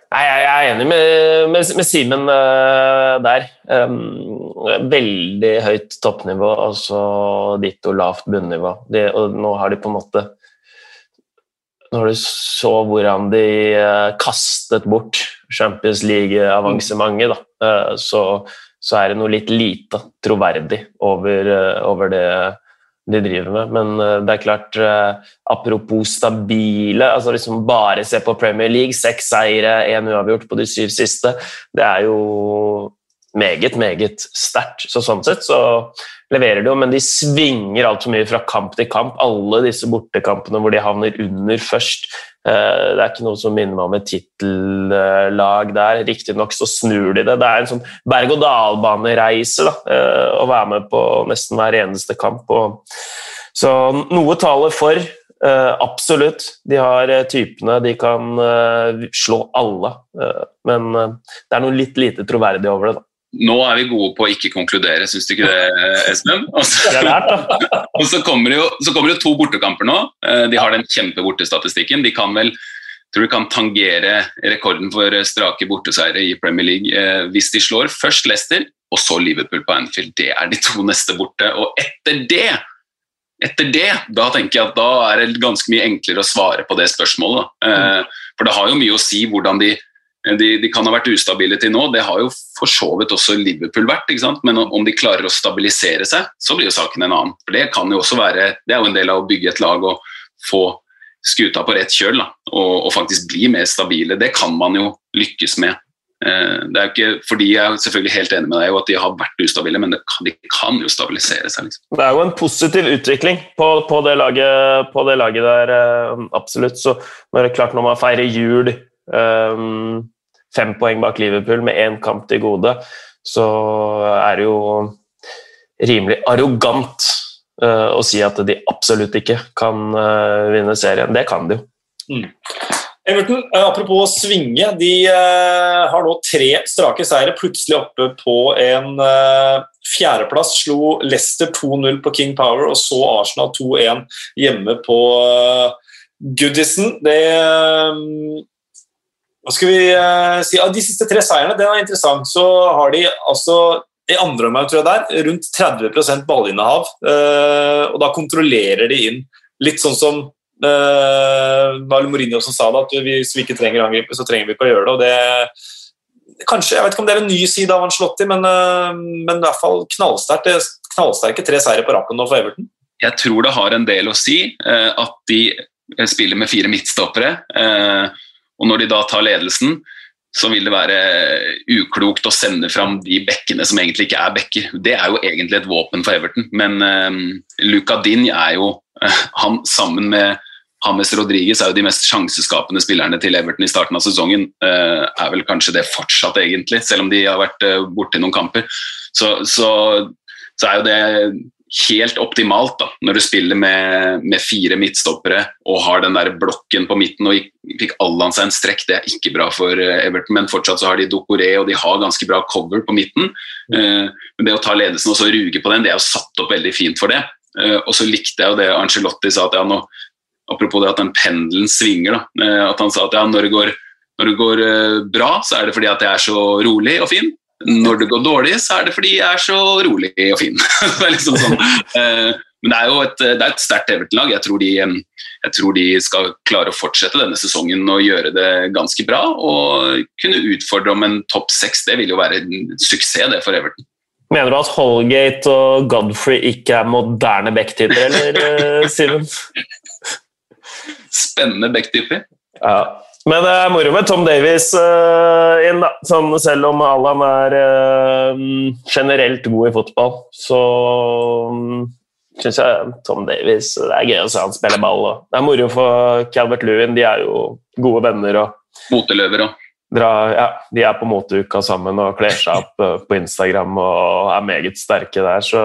Nei, Jeg er enig med, med, med Simen uh, der. Um, veldig høyt toppnivå og så ditto lavt bunnivå. De, og nå har de på en måte når du så hvordan de eh, kastet bort Champions League-avansementet, eh, så, så, er det noe litt lite troverdig over, eh, over, det de driver med. Men det er klart, apropos stabile altså liksom Bare se på Premier League. Seks seire, én uavgjort på de syv siste. Det er jo meget, meget sterkt. Så sånn sett så leverer de jo, men de svinger altfor mye fra kamp til kamp. Alle disse bortekampene hvor de havner under først. Eh, det er ikke noe som minner meg om et tittellag der. Riktignok så snur de det. Det er en sånn berg-og-dal-banereise da, å være med på nesten hver eneste kamp. Så noe taler for. Uh, absolutt. De har typene, de kan slå alle. men det er noe litt lite troverdig over det. da. Nå er vi gode på å ikke konkludere, syns du ikke det, Espen? Og så, og så, kommer det jo, så kommer det to bortekamper nå. Eh, de har den kjempebortestatistikken. De kan vel tror de kan tangere rekorden for strake borteseiere i Premier League eh, hvis de slår først Leicester og så Liverpool på Anfield. Det er de to neste borte. Og etter det, etter det, da tenker jeg at da er det ganske mye enklere å svare på det spørsmålet. Eh, for det har jo mye å si hvordan de de, de, kan ha vært ustabile til nå, det har jo for så vidt også Liverpool vært. Men om de klarer å stabilisere seg, så blir jo saken en annen. For Det kan jo også være, det er jo en del av å bygge et lag og få skuta på rett kjøl da, og, og, faktisk bli mer stabile. Det kan man jo lykkes med. Eh, det er jo ikke, fordi Jeg er selvfølgelig helt enig med deg at de har vært ustabile, men kan, de kan jo stabilisere seg. Liksom. Det er jo en positiv utvikling på, på, det, laget, på det laget der, eh, absolutt. Så det er klart når man feirer jul um, fem poeng bak Liverpool med én kamp til gode, så er det jo rimelig arrogant uh, å si at de absolutt ikke kan uh, vinne serien. Det kan de jo. Mm. Everton, eh, apropos å svinge, de har nå tre strake seire. Plutselig oppe på en fjerdeplass. Slo Leicester 2-0 på King Power, og så Arsenal 2-1 hjemme på Goodison. Det hva skal vi uh, si? Av de siste tre seierne, den er interessant, så har de altså i andre omgang tror jeg der, rundt 30 ballinnehav. Uh, og da kontrollerer de inn. Litt sånn som uh, var Mourinho som sa det, at hvis vi ikke trenger å angripe, så trenger vi ikke å gjøre det. det kanskje, Jeg vet ikke om det er en ny side av Ancelotti, men, uh, men i hvert fall knallsterke, knallsterke tre seire på rappen nå for Everton. Jeg tror det har en del å si at de spiller med fire midtstoppere. Uh, og når de da tar ledelsen, så vil det være uklokt å sende fram de bekkene som egentlig ikke er bekker. Det er jo egentlig et våpen for Everton, men um, Luca Din er jo uh, han sammen med Hames Rodriguez er jo de mest sjanseskapende spillerne til Everton i starten av sesongen. Uh, er vel kanskje det fortsatt, egentlig, selv om de har vært uh, borte i noen kamper. Så, så, så er jo det helt optimalt da, når du spiller med, med, fire midtstoppere og har den der blokken på midten. og Fikk Allan seg en strekk, det er ikke bra for eh, Everton, men fortsatt så har de Dokoré og de har ganske bra cover på midten. Uh, men det å ta ledelsen og så ruge på den, det er jo satt opp veldig fint for det. Uh, og så likte jeg jo det Angelotti sa, at ja, nå, apropos det at den pendelen svinger, da, at han sa at ja, når det går når det går bra, så er det fordi at jeg er så rolig og fin. Når det går dårlig, så er det fordi jeg er så rolig og fin. det liksom sånn. Eh, men det er jo et, det er et sterkt Everton-lag. Jeg, tror de, jeg tror de skal klare å fortsette denne sesongen og gjøre det ganske bra. Og kunne utfordre om en topp seks. Det vil jo være en suksess det for Everton. Mener du at Holgate og Godfrey ikke er moderne backtyper, eller, Simen? Spennende backtyper. Ja. Men det er moro med Tom Davies uh, inn, da. Sånn, selv om Allan er uh, generelt god i fotball, så um, syns jeg Tom Davies Det er gøy å se han spille ball. Og. Det er moro for Calvert Lewin. De er jo gode venner. og Moteløver òg. Ja, de er på moteuka sammen og kler seg opp uh, på Instagram og er meget sterke der. Så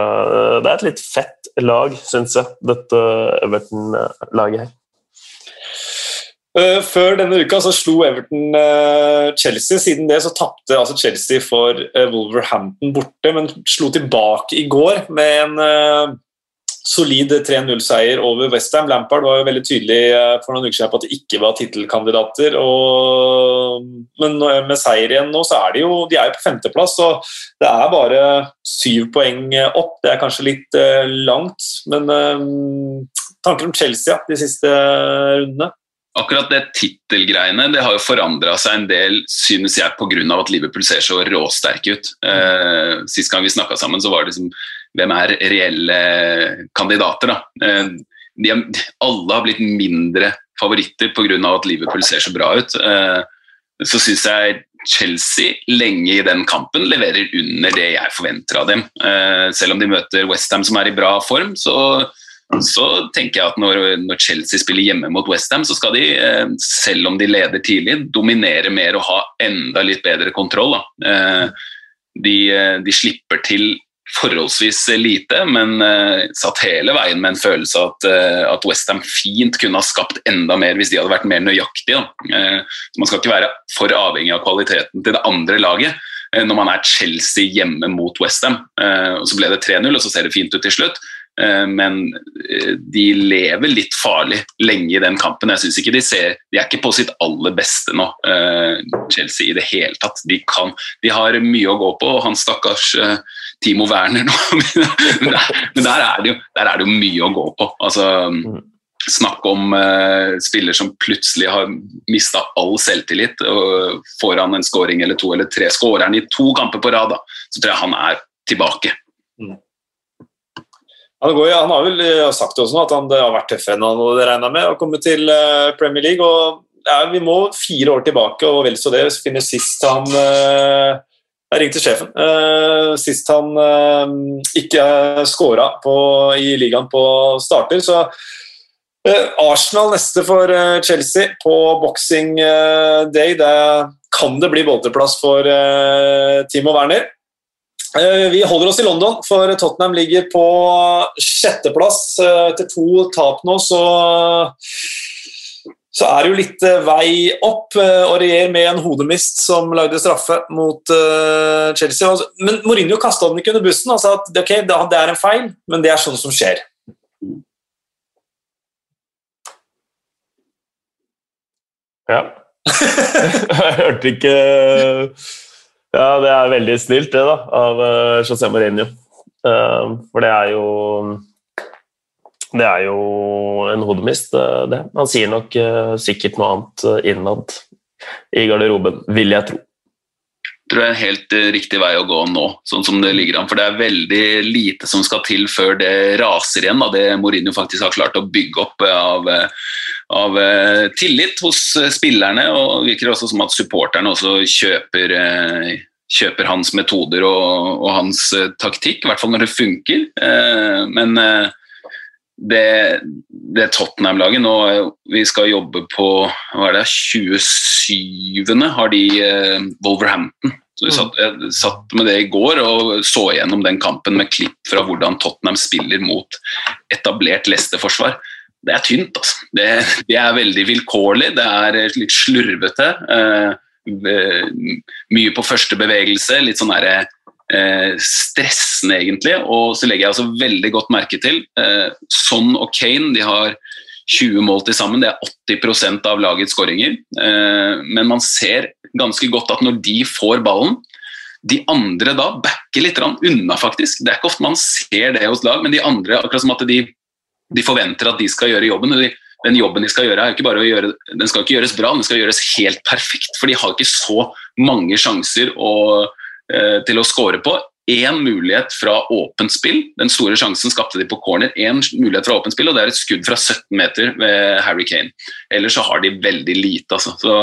det er et litt fett lag, syns jeg, dette Everton-laget her. Uh, før denne uka så slo Everton uh, Chelsea. Siden det så tapte altså Chelsea for uh, Wolverhampton borte, men slo tilbake i går med en solid 3-0-seier over Westham. Lampard var jo veldig tydelig for noen uker siden på at det ikke var tittelkandidater. Men med seier igjen nå, så er de jo de er på femteplass. Så Det er bare syv poeng opp. Det er kanskje litt langt, men tanker om Chelsea de siste rundene? Akkurat det tittelgreiene det har jo forandra seg en del, synes jeg, pga. at Liverpool ser så råsterke ut. Eh, sist gang vi snakka sammen, så var det liksom Hvem er reelle kandidater, da? Eh, de, alle har blitt mindre favoritter pga. at Liverpool ser så bra ut. Eh, så syns jeg Chelsea lenge i den kampen leverer under det jeg forventer av dem. Eh, selv om de møter Westham som er i bra form, så så tenker jeg at når, når Chelsea spiller hjemme mot Westham, så skal de, eh, selv om de leder tidlig, dominere mer og ha enda litt bedre kontroll. Eh, de, eh, de, slipper til forholdsvis lite, men satt hele veien med en følelse av at, at Westham fint kunne ha skapt enda mer hvis de hadde vært mer nøyaktige. man skal ikke være for avhengig av kvaliteten til det andre laget når man er Chelsea hjemme mot Westham. Så ble det 3-0, og så ser det fint ut til slutt. Eh, men eh, de lever litt farlig lenge i den kampen. Jeg synes ikke De ser, de er ikke på sitt aller beste nå, eh, Chelsea, i det hele tatt. De, kan, de har mye å gå på, og han stakkars Timo Werner nå Men der er, det jo, der er det jo mye å gå på. Altså, Snakk om uh, spiller som plutselig har mista all selvtillit. og Får han en scoring eller to eller tre, skårer han i to kamper på rad, da, så tror jeg han er tilbake. Mm. Han, går, han, har vel eh, sagt også at han har vært tøffere enn han hadde regna med å komme til eh, Premier League. og ja, Vi må fire år tilbake, og vel så det. Vi finner sist han eh, Jeg ringte sjefen. Sist han ikke skåra i ligaen på starter. så Arsenal neste for Chelsea på boxing day. Det kan det bli bolteplass for Timo Werner. Eh, vi holder oss i London, for Tottenham ligger på sjetteplass. Eh, etter to tap nå, så, så er det jo litt eh, vei opp. Aurier med en hodemist som lagde straffe mot Chelsea. Altså, men Mourinho kasta den ikke under bussen og sa at okay, det er en feil, men det er sånn som skjer. Ja. Jeg hørte ikke ja, det er veldig snilt, det, da, av uh, José Mourinho. Uh, for det er jo Det er jo en hodemist, uh, det. Han sier nok sikkert noe annet innad i garderoben, vil jeg tro tror jeg er helt riktig vei å gå nå, sånn som det ligger an. For det er veldig lite som skal til før det raser igjen, da, det Mourinho faktisk har klart å bygge opp av, av uh, tillit hos spillerne, og det virker også som at supporterne også kjøper, kjøper hans metoder og, og hans taktikk, i hvert fall når det funker. men det, det Tottenham-laget nå Vi skal jobbe på hva er det, 27. har de Wolverhampton. Så vi satt, jeg satt med det i går og så igjennom den kampen med klipp fra hvordan Tottenham spiller mot etablert Leicester-forsvar det er tynt. Altså. Det, det, er veldig vilkårlig, det er litt slurvete. Eh, mye på første bevegelse, litt sånn derre eh, stressende, egentlig. Og så legger jeg også veldig godt merke til eh, Son og Kane de har 20 mål til sammen, det er 80% av lagets skåringer. Eh, men man ser ganske godt at når de får ballen, de andre da backer litt unna, faktisk. Det er ikke ofte man ser det hos lag, men de andre, akkurat som at de, de forventer at de skal gjøre jobben. De, den jobben de skal gjøre, er ikke bare å gjøre, den skal ikke gjøres bra, den skal gjøres helt perfekt. For de har ikke så mange sjanser å, eh, til å score på. Én mulighet fra åpent spill. Den store sjansen skapte de på corner. Én mulighet fra åpent spill, og det er et skudd fra 17 meter ved Harry Kane. Ellers så har de veldig lite. Altså. Så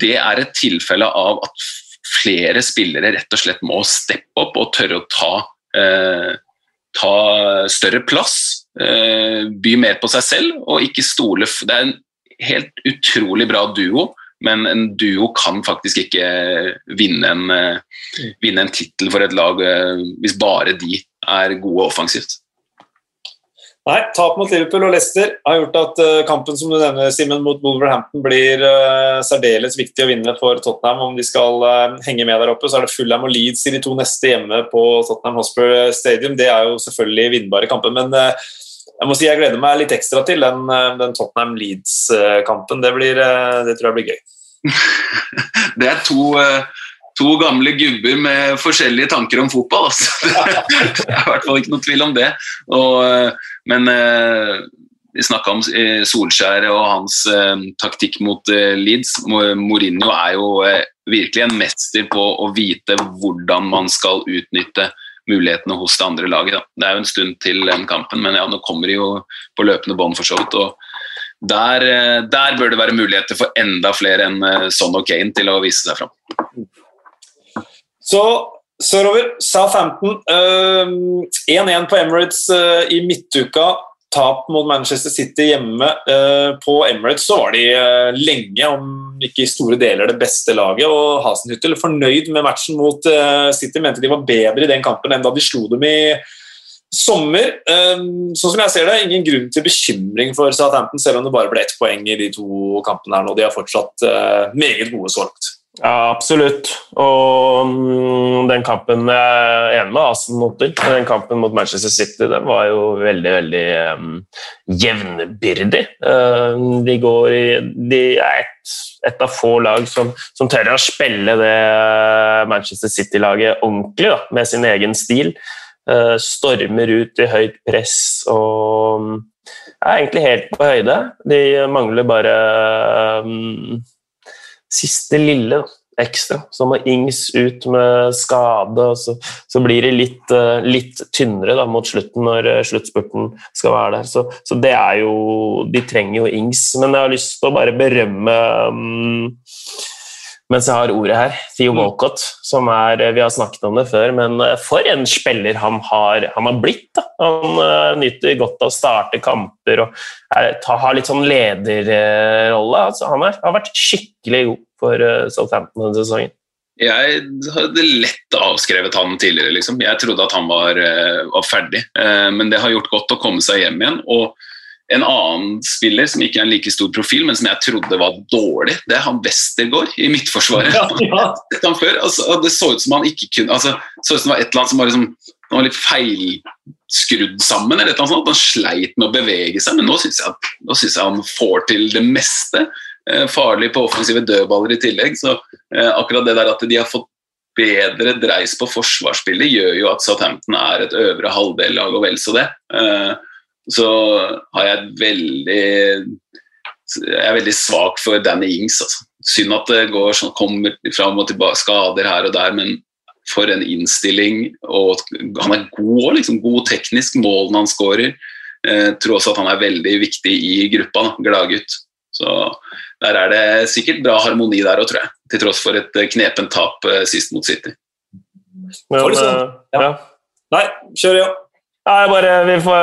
det er et tilfelle av at flere spillere rett og slett må steppe opp og tørre å ta, eh, ta større plass. Eh, by mer på seg selv og ikke stole Det er en helt utrolig bra duo, men en duo kan faktisk ikke vinne en, eh, vinne en tittel for et lag eh, hvis bare de er gode offensivt. Nei, Tap mot Liverpool og Leicester har gjort at uh, kampen som du nevner, Simen, mot Wolverhampton blir uh, særdeles viktig å vinne for Tottenham om de skal uh, henge med der oppe. Så er det Fulham og Leeds i de to neste hjemme på Tottenham Hospital Stadium. Det er jo selvfølgelig vinnbare kamper, men jeg må si jeg gleder meg litt ekstra til den, den Tottenham-Leeds-kampen. Det, det, tror jeg blir gøy. det er to to gamle gubber med forskjellige tanker om fotball. Altså. Det er i hvert fall ikke noe tvil om det. Og, men eh, vi snakka om eh, Solskjær og hans eh, taktikk mot Leeds. Mourinho er jo virkelig en mester på å vite hvordan man skal utnytte mulighetene hos det andre laget. Da. Det er jo en stund til den kampen, men ja, nå kommer de jo på løpende bånd for så vidt. og der, der, bør det være muligheter for enda flere enn Son og Kane til å vise seg fram. Så sørover, Southampton 1-1 uh, på Emirates i midtuka. Tap mot Manchester City hjemme. Uh, på Emirates så var de lenge, om ikke i store deler, det beste laget. Og Hasenhyttel fornøyd med matchen mot City, mente de var bedre i den kampen enn da de slo dem i sommer. Sånn som jeg ser det, ingen grunn til bekymring for Southampton, selv om det bare ble ett poeng i de to kampene her nå. De har fortsatt meget gode så langt. Ja, absolutt. Og um, den kampen Jeg er enig med Asen Motter. Den kampen mot Manchester City den var jo veldig, veldig um, jevnbyrdig. Uh, de, i, de er et, et, av få lag som, som tør å spille det Manchester City-laget ordentlig, da, med sin egen stil. Uh, stormer ut i høyt press og um, er egentlig helt på høyde. De mangler bare um, siste lille ekstra. Så må Ings ut med skade, og så, så blir det litt, uh, litt tynnere da, mot slutten når uh, sluttspurten skal være der. Så, så, det er jo De trenger jo Ings. Men jeg har lyst til å bare berømme um, mens jeg har ordet her, Theo mm. Walcott, som er Vi har snakket om det før, men eh, for en spiller han har, han har blitt. Da. Han uh, nyter godt av å starte kamper og er, ta, har litt sånn lederrolle. Altså, han er, har vært skikkelig god for uh, Southampton denne sesongen. Jeg hadde lett avskrevet han tidligere. Liksom. Jeg trodde at han var, uh, var ferdig, men det har gjort godt å komme seg hjem igjen. og en annen spiller som ikke er en like stor profil, men som jeg trodde var dårlig, det er han Westergård i Midtforsvaret. Ja, ja. altså, det så ut som han ikke kunne altså, så ut som det var et eller annet som var, liksom, var litt feilskrudd sammen. eller et eller annet sånt. Han sleit med å bevege seg, men nå syns jeg, jeg, han får til det meste. Eh, farlig på offensive dødballer i tillegg. så eh, akkurat det der at de har fått bedre dreis på forsvarsspillet, gjør jo at Southampton er et øvre halvdel-lag og vel så det. Eh, så har jeg veldig jeg er veldig svak for Danny Ings. Altså. Synd at det går sånn, kommer fram og tilbake skader her og der, men for en innstilling. og Han er god, liksom, god teknisk, målene han skårer. Jeg eh, tror også at han er veldig viktig i gruppa. Gladgutt. Så der er det sikkert bra harmoni der òg, tror jeg. Til tross for et eh, knepent tap eh, sist mot City. Men, ja. Nei, kjør, ja. Ja, jeg bare vil få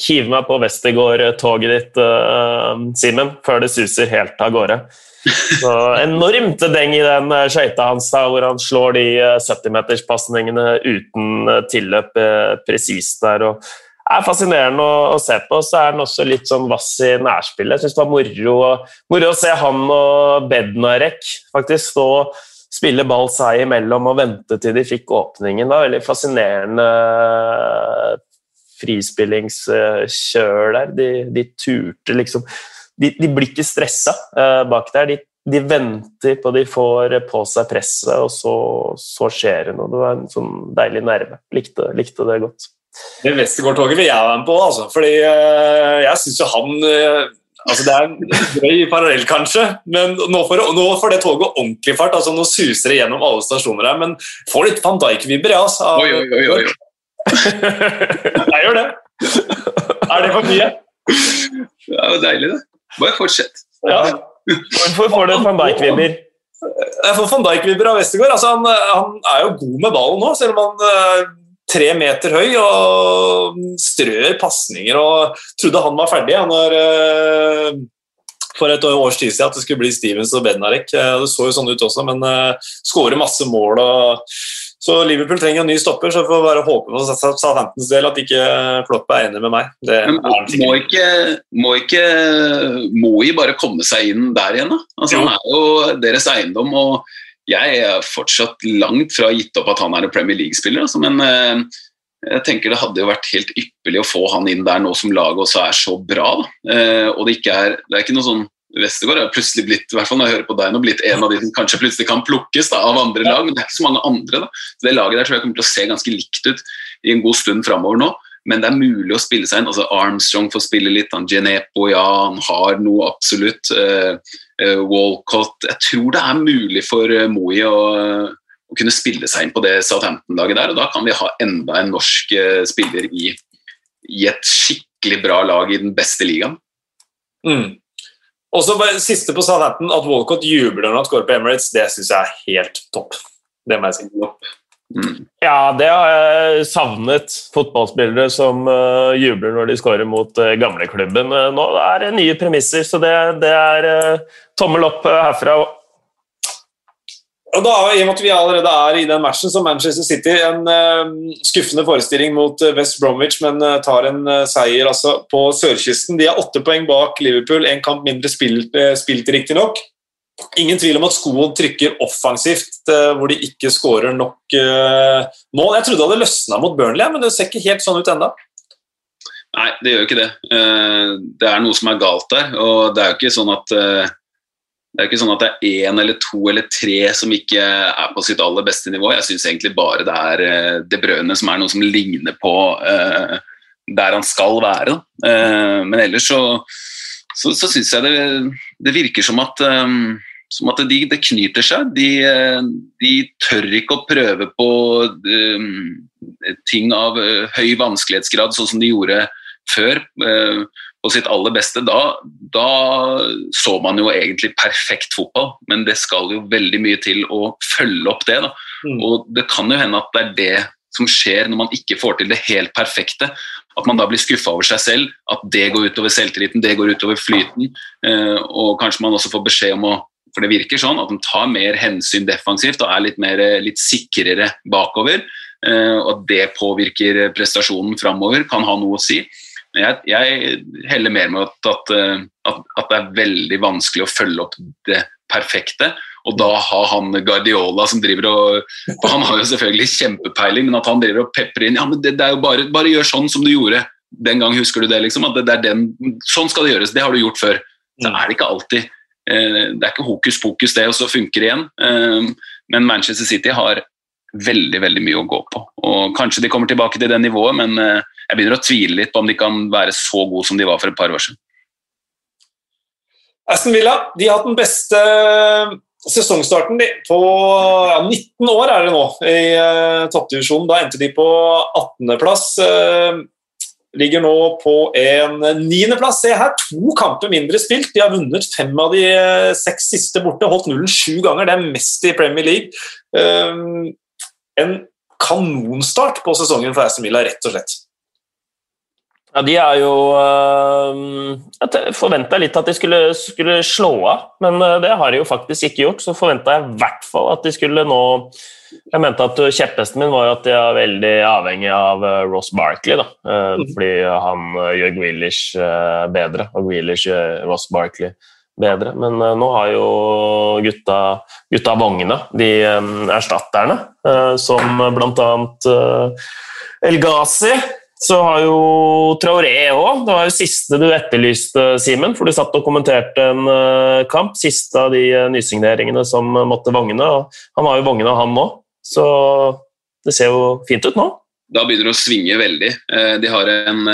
kive hive meg på Westergård-toget ditt, uh, Simen, før det suser helt av gårde. Så Enormt deng i den uh, skøyta hans, da, hvor han slår de uh, 70-meterspasningene uten uh, tilløp presist der. og er fascinerende å, se på. Så er han også litt sånn vass i nærspillet. Jeg syns det var moro, moro, å se han og Bednarek faktisk stå spille ball seg imellom og vente til de fikk åpningen. Da. Veldig fascinerende eh, frispillingskjør der. De, de turte liksom de, de, blir ikke stressa uh, bak der. De de venter på de får på seg presset, og så, så skjer det noe. Det var en sånn deilig nerve. Likte, likte det godt. Det Westergård-toget vil jeg være med på, altså. Fordi uh, jeg syns jo han Altså Det er en drøy parallell, kanskje, men nå får, nå får, det toget ordentlig fart. altså Nå suser det gjennom alle stasjoner her, men får litt van Dijk-vibber, ja. Altså, oi, oi, oi, oi. jeg gjør det. Er det for mye? Det er jo deilig, det. Bare fortsett. Ja. Hvorfor får du van Dijk-vibber? Jeg får van Dijk-vibber av Westergård. Altså, han, han, er jo god med ballen nå, selv om han er tre meter høy og strør pasninger og trodde han var ferdig. ja, når, uh, for et års tid siden at det skulle bli Stevens og Benarek. Det så jo sånn ut også, men uh, skårer masse mål. og så Liverpool trenger en ny stopper, så får bare håpe på Southamptons del at ikke Klopp er enig med meg. Det Men, må, ikke, må ikke Moi bare komme seg inn der igjen, da? Altså, han er jo deres eiendom. og jeg er fortsatt langt fra gitt opp at han er en Premier League-spiller, altså, men eh, jeg tenker det hadde jo vært helt ypperlig å få han inn der nå som laget også er så bra. Eh, og det, er, det er ikke noe sånn Westergård er plutselig blitt i hvert fall når jeg hører på deg nå, blitt en av de som kanskje plutselig kan plukkes da, av andre lag, men det er ikke så mange andre. da. Så Det laget der tror jeg kommer til å se ganske likt ut i en god stund framover nå. Men det er mulig å spille seg inn. altså Armstrong får spille litt, han Genepo, ja, han har noe absolutt. Uh, uh, Walcott Jeg tror det er mulig for uh, Moi å, å, kunne spille seg inn på det Southampton-laget der, og da kan vi ha enda en norsk spiller i, i, et skikkelig bra lag i den beste ligaen. Mm. Og så Siste på Southampton, at Walcott jubler når han scorer på Emirates, det syns jeg er helt topp. Det må jeg si. Ja, det har jeg savnet. Fotballspillere som uh, jubler når de skårer mot uh, gamleklubben. Uh, nå er det nye premisser, så det, det er uh, tommel opp herfra. Og da, I og med at vi allerede er i den matchen, så Manchester City en uh, skuffende forestilling mot uh, West Bromwich, men uh, tar en seier altså, på sørkysten. De har åtte poeng bak Liverpool, en kamp mindre spilt, spilt riktignok. Ingen tvil om at skoen trykker offensivt, hvor de ikke skårer nok mål. Jeg trodde det hadde løsna mot Burnley, men det ser ikke helt sånn ut ennå. Nei, det gjør ikke det. Det er noe som er galt der. og det er jo ikke sånn at det er ikke sånn at det er én eller to eller tre som ikke er på sitt aller beste nivå. Jeg syns egentlig bare det er De Det Brødene som er noe som ligner på der han skal være. Men ellers så, så, så syns jeg det, det, virker som at, um, som at de, det knyter seg. De, de, tør ikke å prøve på um, ting av høy vanskelighetsgrad, sånn som de gjorde før på sitt aller beste, da, da, så man jo egentlig perfekt fotball. Men det skal jo veldig mye til å følge opp det. Mm. Og det kan jo hende at det er det som skjer når man ikke får til det helt perfekte. At man da blir skuffa over seg selv, at det går utover selvtilliten, det går utover flyten. Eh, og kanskje man også får beskjed om å for det virker sånn at de tar mer hensyn defensivt og er litt, mer, litt sikrere bakover. Eh, og at det påvirker prestasjonen framover, kan ha noe å si. Jeg, jeg heller mer med at, eh, at, at, det er veldig vanskelig å følge opp det perfekte. Og da har han Guardiola som driver og Han har jo selvfølgelig kjempepeiling, men at han driver og peprer inn ja, men det, det er jo bare, bare gjør sånn som du gjorde den gang, husker du det? liksom, at det, det er den, Sånn skal det gjøres, det har du gjort før. Så mm. er det ikke alltid. Eh, det er ikke hokus pokus, det, og så funker det igjen. Eh, men Manchester City har veldig veldig mye å gå på. Og Kanskje de kommer tilbake til det nivået, men jeg begynner å tvile litt på om de kan være så gode som de var for et par år siden. Aston Villa de har hatt den beste sesongstarten på ja, 19 år er det nå i uh, toppdivisjonen. Da endte de på 18.-plass. Uh, eh, ligger nå på en niendeplass. Se her, to kamper mindre spilt. De har vunnet fem av de uh, seks siste borte. Holdt nullen sju ganger. Det er mest i Premier League. Uh, en kanonstart på sesongen for Aston Villa, rett og slett. Ja, De er jo øh, Jeg forventa litt at de skulle, skulle, slå av, men øh, det har de jo faktisk ikke gjort. Så forventa jeg i hvert fall at de skulle nå Jeg mente at kjepphesten min var at de er veldig avhengig av øh, Ross Barkley. da, mm. Fordi han gjør Grealish bedre, og Grealish gjør Ross Barkley bedre. Men nå har jo gutta, gutta vogna, de erstatterne, som blant annet El Ghazi så har jo Traoré òg Det var jo siste du etterlyste, Simen, for du satt og kommenterte en uh, kamp. Siste av de uh, nysigneringene som måtte vogne. og Han har jo vogna, han nå. Så det ser jo fint ut nå. Da begynner det å svinge veldig. Uh, de har en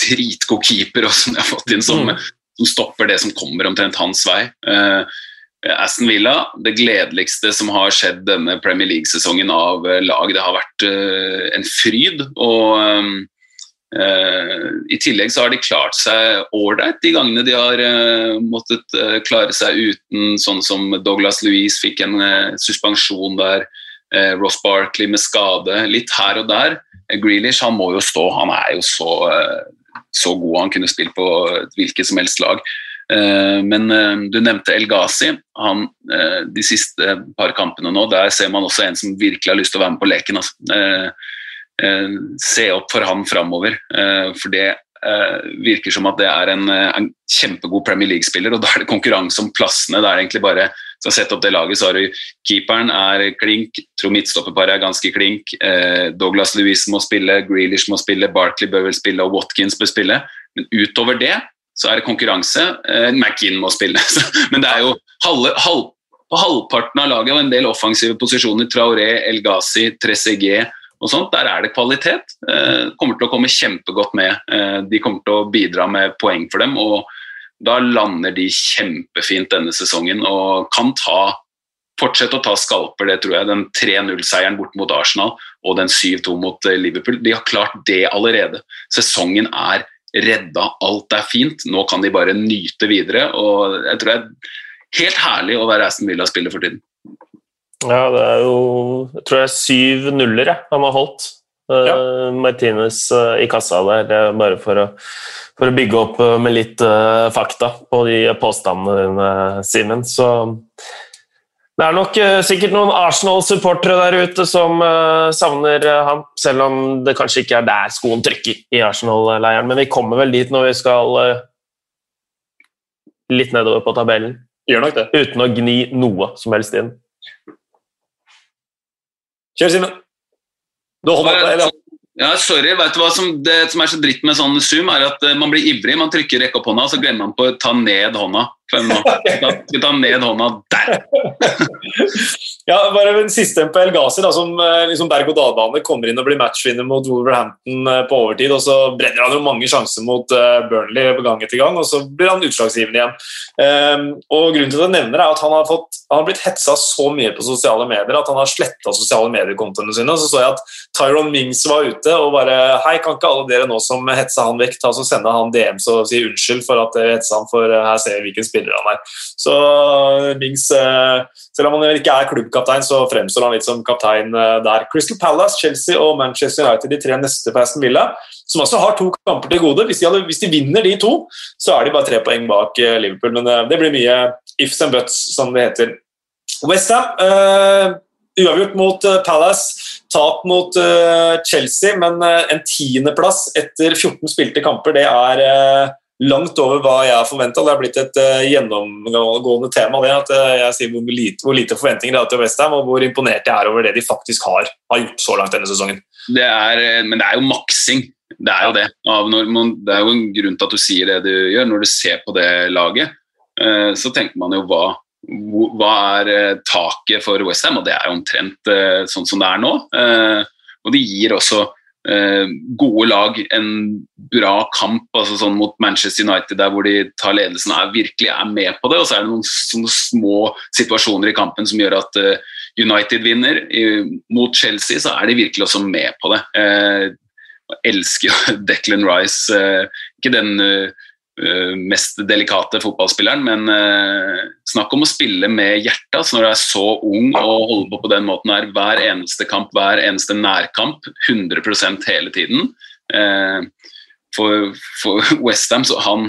dritgod keeper også, som de har fått inn, som, mm. som, stopper det som kommer omtrent hans vei. Aston Villa, det gledeligste som har skjedd denne Premier League-sesongen av eh, lag. Det har vært uh, en fryd. og I tillegg så har de klart seg ålreit de gangene de har måttet klare seg uten, sånn som Douglas Louise fikk en suspensjon der. Ross Barkley med skade, litt her og der. Grealish han må jo stå, han er jo så, så god. Han kunne spilt på hvilket som helst lag. Eh, men eh, du nevnte El Ghazi. Han, eh, de siste par kampene nå, der ser man også en som virkelig har lyst til å være med på leken. Altså. Se opp for han framover. For det virker som at det er en, kjempegod Premier League-spiller, og da er det konkurranse om plassene. Det er egentlig bare skal sette opp det laget, så har du keeperen er klink, tror midtstopperparet er ganske klink. Douglas Louise må spille, Grealish må spille, Barkley bør vel spille og Watkins bør spille. Men utover det så er det konkurranse. Eh, McInn må spille. Men det er jo halve, halv, på halvparten av laget og en del offensive posisjoner, Traoré, El Ghazi, Trezeguet og sånt, der er det kvalitet. Eh, kommer til å komme kjempegodt med. Eh, de kommer til å bidra med poeng for dem. og Da lander de kjempefint denne sesongen og kan ta fortsette å ta skalper, det tror jeg. Den 3-0-seieren bort mot Arsenal og den 7-2 mot eh, Liverpool. De har klart det allerede. Sesongen er redda, alt er fint. Nå kan de bare nyte videre. og Jeg tror det er helt herlig å være Aston Villa-spiller for tiden. Ja, det er jo Jeg tror det er syv nuller jeg, han har holdt. Eh, ja. Uh, Martinez uh, i kassa der, bare for å, for å bygge opp uh, med litt fakta på de påstandene dine, Simen. Så det er nok uh, sikkert noen Arsenal-supportere der ute som uh, savner uh, ham, selv om det kanskje ikke er der skoen trykker i Arsenal-leiren. Men vi kommer vel dit når vi skal litt nedover på tabellen. Gjør nok det. Uten å gni noe som helst inn. Kjør, Simen. Du holder på, eller? Ja, sorry. vet du hva som, Det som er så dritt med sånn Zoom, er at man blir ivrig. Man trykker rekke opp hånda, og så glemmer man på å ta ned hånda. Skal ta ned hånda der. ja, bare en siste på El Ghazi, da, som eh, liksom berg-og-dal-bane kommer inn og blir matchvinner mot Wolverhampton eh, på overtid. og Så brenner han jo mange sjanser mot uh, Burnley på gang etter gang, og så blir han utslagsgivende igjen. Um, og Grunnen til at jeg nevner er at han har, fått, han har blitt hetsa så mye på sosiale medier at han har sletta sosiale mediekontoene sine. og Så så jeg at Tyron Mings var ute og bare Hei, kan ikke alle dere nå som hetsa han vekk, ta og sende han DMs og si unnskyld for at dere hetsa han, for her ser vi hvilken spiller han er. Så Mings, eh, selv om han ikke er klubbkaptein, så fremstår han litt som kaptein eh, der. Crystal Palace, Chelsea og Manchester United, de tre neste på Aston Villa, som også har to kamper til gode. Hvis de, hadde, hvis de, vinner de to, så er de bare tre poeng bak eh, Liverpool. Men det blir mye ifs and buts, som det heter. Westham uh, uavgjort mot Palace, tap mot Chelsea, men en tiendeplass etter 14 spilte kamper, det er langt over hva jeg har forventa. Det har blitt et uh, gjennomgående tema det at uh, jeg sier hvor lite, hvor lite forventninger det er til Westham, og hvor imponert jeg er over det de faktisk har, har gjort så langt denne sesongen. Det er, eh, men det er jo maksing. Det er jo det. Man, det er jo en grunn til at du sier det du gjør. Når du ser på det laget, uh, så tenker man jo hva, hva er taket for Westham, og det er jo omtrent sånn som det er nå. og det gir også gode lag, en bra kamp altså sånn mot Manchester United der hvor de tar ledelsen er virkelig er med på det. Og så er det noen sånne små situasjoner i kampen som gjør at eh, United vinner. Mot Chelsea så er de virkelig også med på det. Eh, jeg elsker Declan Rice. Eh, ikke den Eh, mest delikate fotballspilleren, men uh, snakk om å spille med hjertet altså når du er så ung og holder på på den måten her hver eneste kamp, hver eneste nærkamp, 100% hele tiden. Uh, for, for Westham så han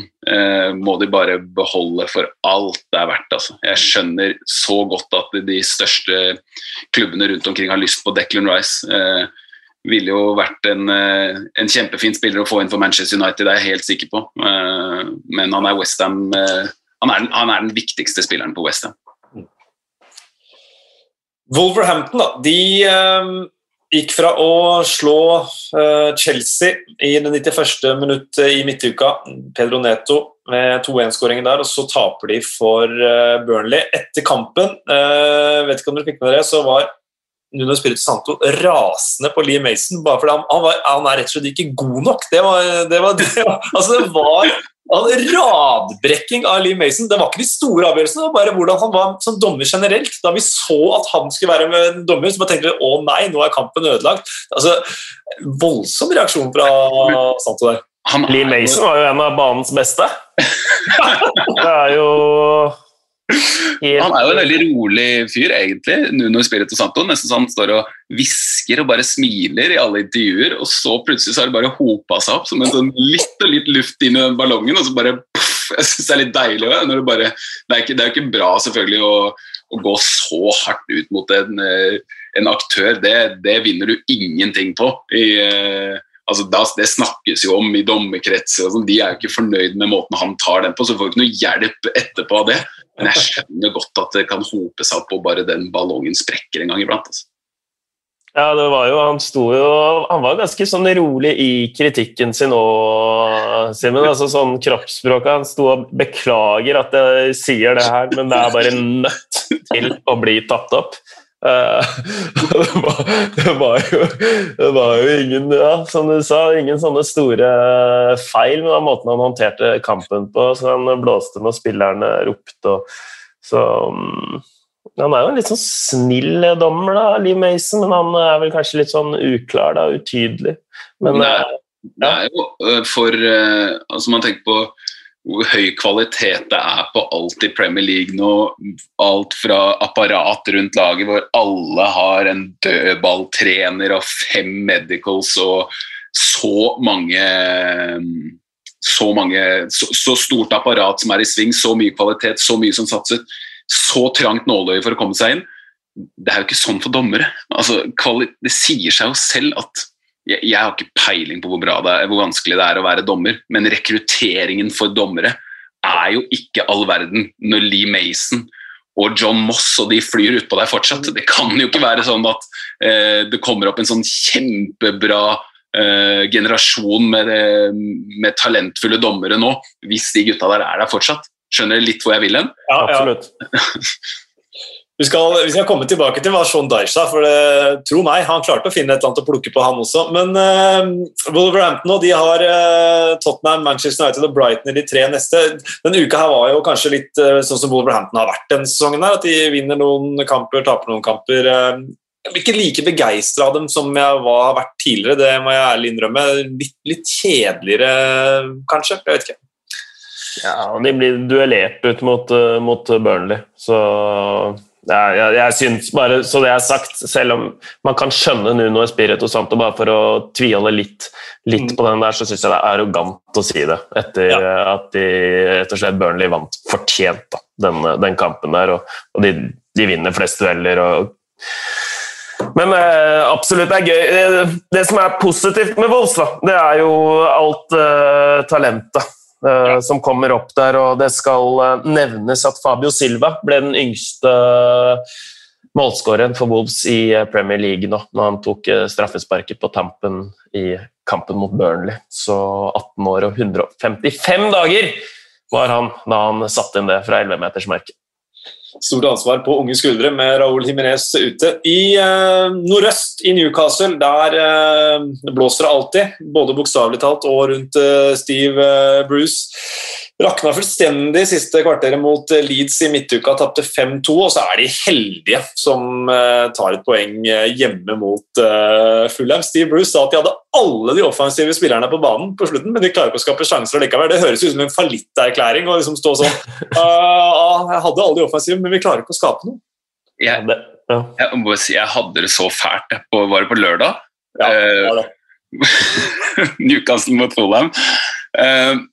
må de bare beholde for alt det er verdt. Altså. Jeg skjønner så godt at de største klubbene rundt omkring har lyst på Declan Rice. Ville jo vært en, eh, en, kjempefin spiller å få inn for Manchester United, det er jeg helt sikker på. Eh, men han er, Westham, eh, han han er den viktigste spilleren på Westham. Wolverhampton da, de gikk fra å slå Chelsea i det 91. minutt i midtuka, Pedro Neto med 2-1-skåringen der, og så taper de for Burnley. Etter kampen, vet ikke om dere fikk med dere, så var Nuno Spirito Santo rasende på Lee Mason bare fordi han, han, var, han er rett og slett ikke god nok. Det var, det var, det var, altså det var en radbrekking av Lee Mason. Det var ikke de store avgjørelsene, det var bare hvordan han var som dommer generelt. Da vi så at han skulle være med en dommer, så bare tenkte vi å nei, nå er kampen ødelagt. Altså, Voldsom reaksjon fra Santo der. Lee Mason var jo en av banens beste. det er jo han er jo en veldig rolig fyr, egentlig. Nuno Spirito Santo. Nesten så han står og hvisker og bare smiler i alle intervjuer, og så plutselig så har det bare hopa seg opp som en sånn litt og litt luft inn i ballongen, og så bare puff, Jeg syns det er litt deilig òg. Det, bare, det, er jo ikke bra selvfølgelig å, å, gå så hardt ut mot en, eh, en aktør. Det, det, vinner du ingenting på. i eh, altså Det snakkes jo om i dommerkretser, sånn, de er jo ikke fornøyd med måten han tar den på, så får du ikke noe hjelp etterpå av det. Men jeg skjønner godt at det kan hope seg opp og bare den ballongen sprekker en gang iblant. Altså. Ja, var jo, Han jo, han var ganske sånn rolig i kritikken sin òg, Simen. Altså, sånn kroppsspråket. Han sto og beklager at jeg sier det her, men det er bare nødt til å bli tatt opp. Uh, det, var, det, var jo, det, var, jo, ingen ja, som du sa, ingen sånne store feil med måten han håndterte kampen på. så Han blåste når spillerne ropte. Og, så um, Han er jo en litt sånn snill dommer, da, Lee Mason, men han er vel kanskje litt sånn uklar, da, utydelig. Men, er, det er jo uh, for altså Man tenker på hvor høy kvalitet det er på alt i Premier League nå. Alt fra apparat rundt laget hvor alle har en dødballtrener og fem medicals og så mange så, mange, så, så, stort apparat som er i sving, så mye kvalitet, så mye som satset. Så trangt nåløye for å komme seg inn. Det er jo ikke sånn for dommere. Altså, det sier seg jo selv at jeg, jeg, har ikke peiling på hvor, bra det er, hvor vanskelig det er å være dommer, men rekrutteringen for dommere er jo ikke all verden når Lee Mason og John Moss og de flyr utpå deg fortsatt. Det kan jo ikke være sånn at eh, det kommer opp en sånn kjempebra eh, generasjon med, eh, med, talentfulle dommere nå, hvis de gutta der er der fortsatt. Skjønner dere litt hvor jeg vil hen? Ja, absolutt. Vi skal, vi skal, komme tilbake til hva Sean Dyche sa, for det, tro meg, han klarte å finne et eller annet å plukke på, han også. Men uh, Wolverhampton de har uh, Tottenham, Manchester United og Brighton i de tre neste. Denne uka her var jo kanskje litt uh, sånn som Wolverhampton har vært denne sesongen. her, At de vinner noen kamper, taper noen kamper. Jeg blir ikke like begeistra av dem som jeg var, har vært tidligere, det må jeg ærlig innrømme. Litt, litt kjedeligere, kanskje. Jeg vet ikke. Ja, og De blir duellert ut mot, mot Burnley, så jeg, jeg, jeg synes bare, Så det er sagt, selv om man kan skjønne Nuno Espirito Santo bare for å tviholde litt, litt mm. på den der, så syns jeg det er arrogant å si det. Etter ja. at de, rett og slett Burnley vant fortjent da, den, den, kampen der. Og, og de, de, vinner flest dueller. og men eh, absolutt, det er gøy. Det, det, som er positivt med Wolves, da, det er jo alt eh, talentet som kommer opp der. Og det skal uh, nevnes at Fabio Silva ble den yngste målskåreren for Wolves i Premier League nå, når han tok straffesparket på tampen i kampen mot Burnley. Så 18 år og 155 dager var han da han satte inn det fra 11-metersmerket stort ansvar på unge skuldre med Raúl Jiminez ute. I eh, nordøst i Newcastle der eh, blåser det alltid, både bokstavelig talt og rundt eh, Steve eh, Bruce. Rakna fullstendig siste kvarteret mot eh, Leeds i midtuka, tapte 5-2. Og så er de heldige som uh, tar et poeng uh, hjemme mot uh, Fulham. Steve Bruce sa at de hadde alle de offensive spillerne på banen på slutten, men de klarer ikke å skape sjanser likevel. Det høres ut som en fallitterklæring å liksom stå sånn uh, Jeg hadde alle de offensive, men vi klarer ikke å skape noe. Jeg, jeg må si jeg hadde det så fælt. På, var det på lørdag? Ja, det. Newcastle mot Fulham. Uh,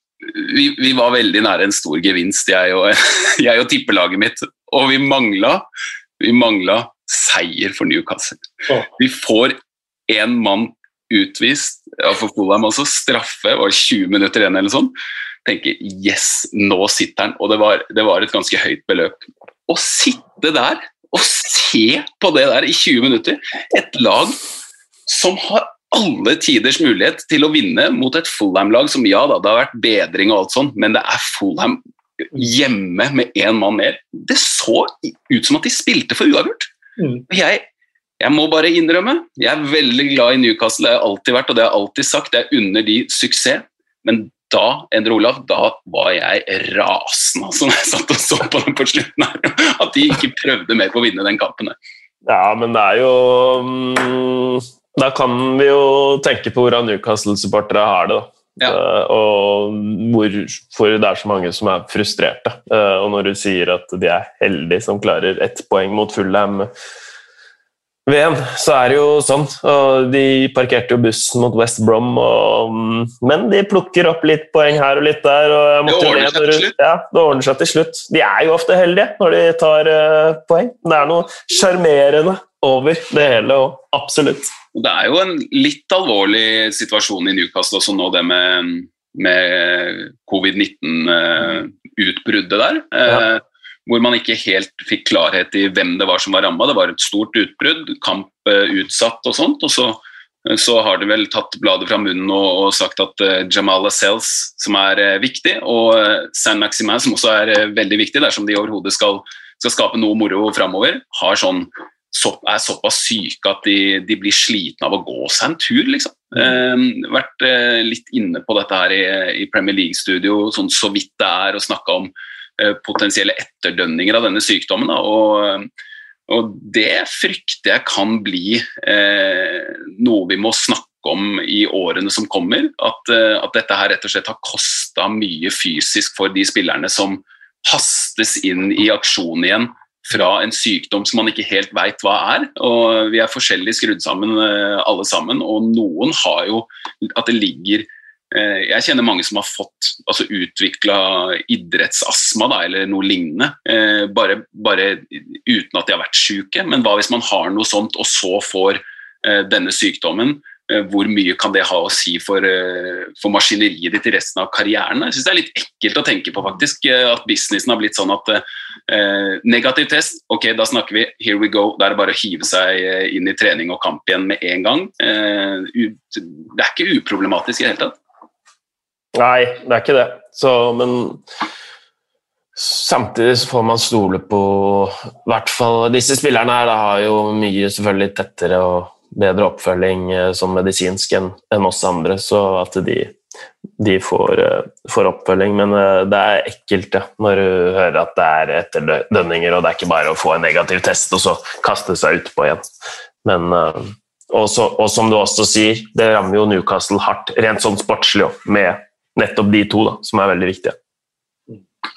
vi, vi, var veldig nære en stor gevinst, jeg og, jeg og tippelaget mitt. Og vi mangla, vi mangla seier for Newcastle. Oh. Vi får én mann utvist, for Fulham også, straffe, var 20 minutter igjen eller sånn. Tenker yes, nå sitter han. Og det var, det var et ganske høyt beløp. Å sitte der og se på det der i 20 minutter, et lag som har alle tiders mulighet til å vinne mot et Fulham-lag som ja da, det har vært bedring og alt sånt, men det er Fulham hjemme med én mann mer. Det så ut som at de spilte for uavgjort. Mm. Jeg, jeg må bare innrømme, jeg er veldig glad i Newcastle, det har jeg alltid vært, og det har jeg alltid sagt. Det er under de suksess. Men da Endre Olav, da var jeg rasende altså, når jeg satt og så på dem på slutten her. At de ikke prøvde mer på å vinne den kampen. Ja, men det er jo mm, Da kan vi jo tenke på hvordan Newcastle-supportere har det. da. Ja. Uh, og hvorfor det er så mange som er frustrerte. Uh, og når du sier at de er heldige som klarer ett poeng mot Fulham VM, så er det jo sånn. Og de parkerte jo bussen mot West Brom, og, mm, men de plukker opp litt poeng her og litt der. Og Det ordner seg til slutt. Ja, det ordner seg til slutt. De er jo ofte heldige når de tar uh, poeng. Det er noe sjarmerende over det hele, og absolutt. Og Det er jo en litt alvorlig situasjon i Newcastle også nå, det med, med covid-19-utbruddet der. Ja. hvor man ikke helt fikk klarhet i hvem det var som var ramma. Det var et stort utbrudd, kamp eh, utsatt og sånt. Og så, så har de vel tatt bladet fra munnen og, og sagt at uh, Jamal Lascelles, som er uh, viktig, og uh, San Maximin, som også er eh, veldig viktig dersom de overhodet skal, skal skape noe moro framover, har sånn så, er såpass syke at de, de blir slitne av å gå seg en tur, liksom. Eh, vært eh, litt inne på dette her i, i Premier League-studio, sånn så vidt det er, og snakka om eh, potensielle etterdønninger av denne sykdommen. Da, og, og det frykter jeg kan bli eh, noe vi må snakke om i årene som kommer. At, eh, at dette her rett og slett har kosta mye fysisk for de spillerne som hastes inn i aksjon igjen fra en sykdom som man ikke helt veit hva er. og Vi er forskjellig skrudd sammen eh, alle sammen, og noen har jo at det ligger eh, Jeg kjenner mange som har fått altså utvikla idrettsastma da, eller noe lignende, eh, bare, bare uten at de har vært syke. Men hva hvis man har noe sånt og så får denne sykdommen? Eh, Hvor mye kan det ha å si for, eh, for maskineriet ditt i resten av karrieren? Jeg synes det er litt ekkelt å tenke på faktisk, eh, at businessen har blitt sånn at eh, negativ test, ok, da snakker vi, here we go. Da er det bare å hive seg inn i trening og kamp igjen med en gang. Eh, det er ikke uproblematisk i det hele tatt. Nei, det er ikke det. Så, men samtidig så får man stole på i hvert fall Disse spillerne her da, har jo mye selvfølgelig tettere og bedre oppfølging eh, som medisinsk enn oss andre, så at de, de får, eh, får oppfølging. Men eh, det er ekkelt ja, når du hører at det er etterdønninger, og det er ikke bare å få en negativ test og så kaste seg utpå igjen. Men og, så, og som du også sier, det rammer jo Newcastle hardt, rent sånn sportslig med nettopp de to, da, som er veldig viktige.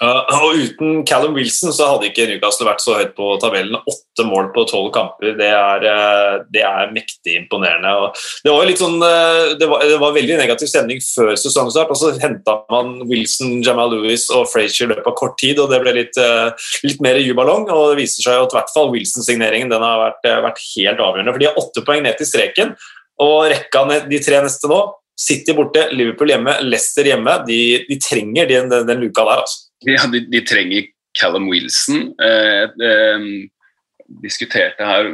Uh, og Uten Callum Wilson så hadde ikke Newcastle vært så høyt på tabellen. Åtte mål på tolv kamper, det er, uh, det er mektig imponerende. Og det var jo litt sånn, uh, det var, det var veldig negativ stemning før sesongstart. og Så henta man Wilson, Jamal Lewis og Frazier i løpet av kort tid, og det ble litt, litt mer jubalong. og Det viser seg at i hvert fall Wilson-signeringen den har vært, vært helt avgjørende. for De har åtte poeng ned til streken, og rekka de tre neste nå City borte, Liverpool hjemme, Leicester hjemme. De, de trenger den, den, den luka der. altså. Ja, de, de trenger Callum Wilson. Eh, eh, diskuterte her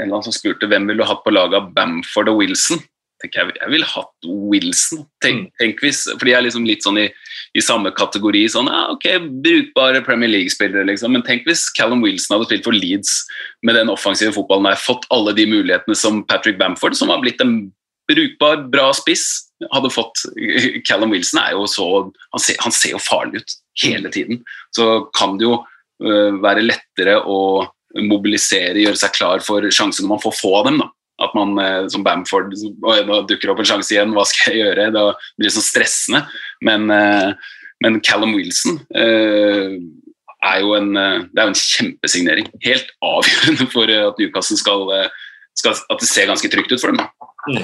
en eller annen som spurte hvem ville du hatt på laget av Bamford og Wilson. Tenker jeg, jeg ville hatt Wilson. Tenk, tenk hvis, for de er liksom litt sånn i, i samme kategori. sånn, ja, ok, Brukbare Premier League-spillere, liksom. Men tenk hvis Callum Wilson hadde spilt for Leeds med den offensive fotballen der, fått alle de mulighetene som Patrick Bamford, som har blitt en brukbar, bra spiss, hadde fått. Callum Wilson er jo så Han ser, han ser jo farlig ut hele tiden. Så kan det jo øh, være lettere å mobilisere, gjøre seg klar for sjanser når man får få av dem. da. At man øh, som Bamford nå dukker opp en sjanse igjen, hva skal jeg gjøre? Det blir sånn stressende. Men, øh, men Callum Wilson er jo en, det er jo en kjempesignering. Helt avgjørende for at Newcastle skal, skal At det ser ganske trygt ut for dem.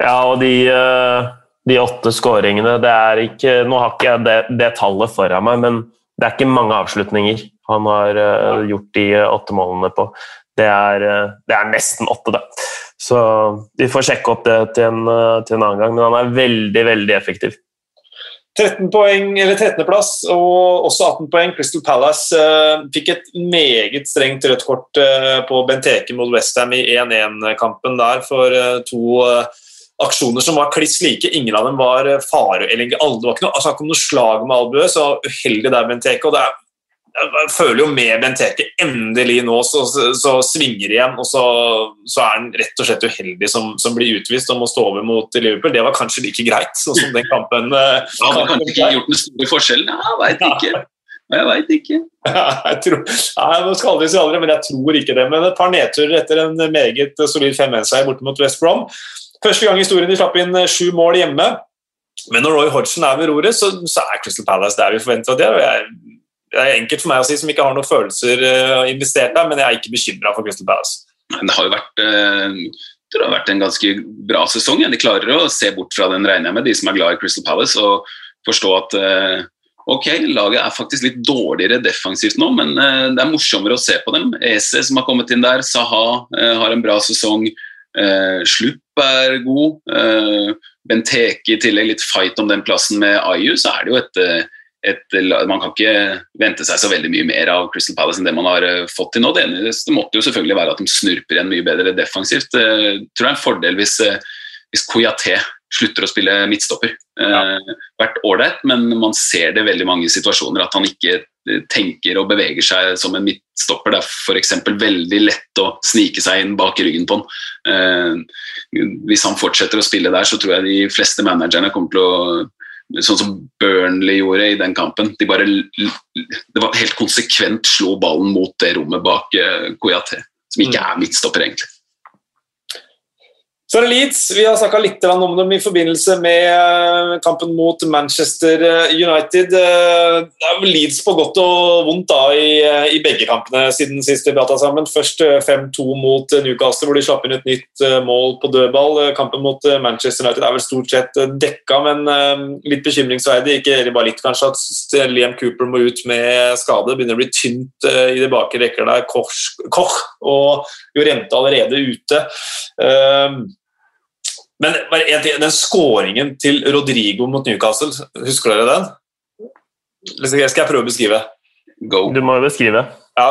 Ja, og de, eh, de åtte skåringene det er ikke, Nå har ikke jeg det, det tallet foran meg, men det er ikke mange avslutninger han har uh, gjort de åtte målene på. Det er, uh, det er nesten åtte, da. Så vi får sjekke opp det til en, uh, til en annen gang, men han er veldig, veldig effektiv. 13 poeng, eller 13.-plass og også 18 poeng. Crystal Palace uh, fikk et meget strengt rødt kort uh, på Benteke mot Westham i 1-1-kampen der for uh, to aksjoner som var kliss like. Ingen av dem var fare eller alle, Det var ikke noe, altså, noe slag med albue, så uheldig der, Benteke. og det er jeg føler jo med Benteke endelig nå så, så, så svinger igjen, og så, så, er han rett og slett uheldig som, som, blir utvist og må stå over mot Liverpool. Det var kanskje like greit, sånn som den kampen. Ja, hadde kanskje ikke gjort den store forskjellen? Ja, veit ikke. Jeg veit ikke. jeg tror, nei, nå skal aldri si aldri, men jeg tror ikke det. Men et par nedturer etter en meget solid 5-1-seier borte mot West Brom. Første gang i historien de slapp inn sju mål hjemme. Men når Roy Hodgson er ved roret, så, så er Crystal Palace der vi forventer at de er. det er enkelt for meg å si som ikke har noen følelser uh, investert der, men jeg er ikke bekymra for Crystal Palace. Det har jo vært, uh, det har vært en ganske bra sesong. De klarer å se bort fra den, regner jeg med, de som er glad i Crystal Palace, og forstå at ok, laget er faktisk litt dårligere defensivt nå, men det er morsommere å se på dem. Ese som har kommet inn der, Saha har en bra sesong. Slupp er god. Benteke i tillegg, litt fight om den plassen med Ayu, så er det jo et et, man kan ikke vente seg så veldig mye mer av Crystal Palace enn det man har uh, fått til nå. Det eneste måtte jo selvfølgelig være at de snurper igjen mye bedre defensivt. Eh, tror det er en fordel hvis, uh, hvis Koyate slutter å spille midtstopper. Ja. vært ålreit, men man ser det i veldig mange situasjoner at han ikke tenker og beveger seg som en midtstopper. Det er f.eks. veldig lett å snike seg inn bak ryggen på han. hvis han fortsetter å spille der, så tror jeg de fleste managerne kommer til å sånn som Burnley gjorde i den kampen. De bare det var helt konsekvent slo ballen mot det rommet bak Koyate, eh, som ikke mm. er midtstopper, egentlig. Så er det Leeds. Vi har snakka litt om dem i forbindelse med eh, kampen mot Manchester eh, United. Eh, det er Leeds på godt og vondt da i, i begge kampene siden sist vi prata sammen. Først 5-2 mot Newcastle, hvor de slapp inn et nytt mål på dødball. Kampen mot Manchester United er vel stort sett dekka, men litt bekymringsverdig. Ikke bare litt, kanskje, at Liam Cooper må ut med skade. Det begynner å bli tynt i de bakre rekker der. Koch, Koch og Jorente allerede ute. Men den skåringen til Rodrigo mot Newcastle, husker dere den? Skal jeg prøve å beskrive? Go. Du må jo beskrive. Ja,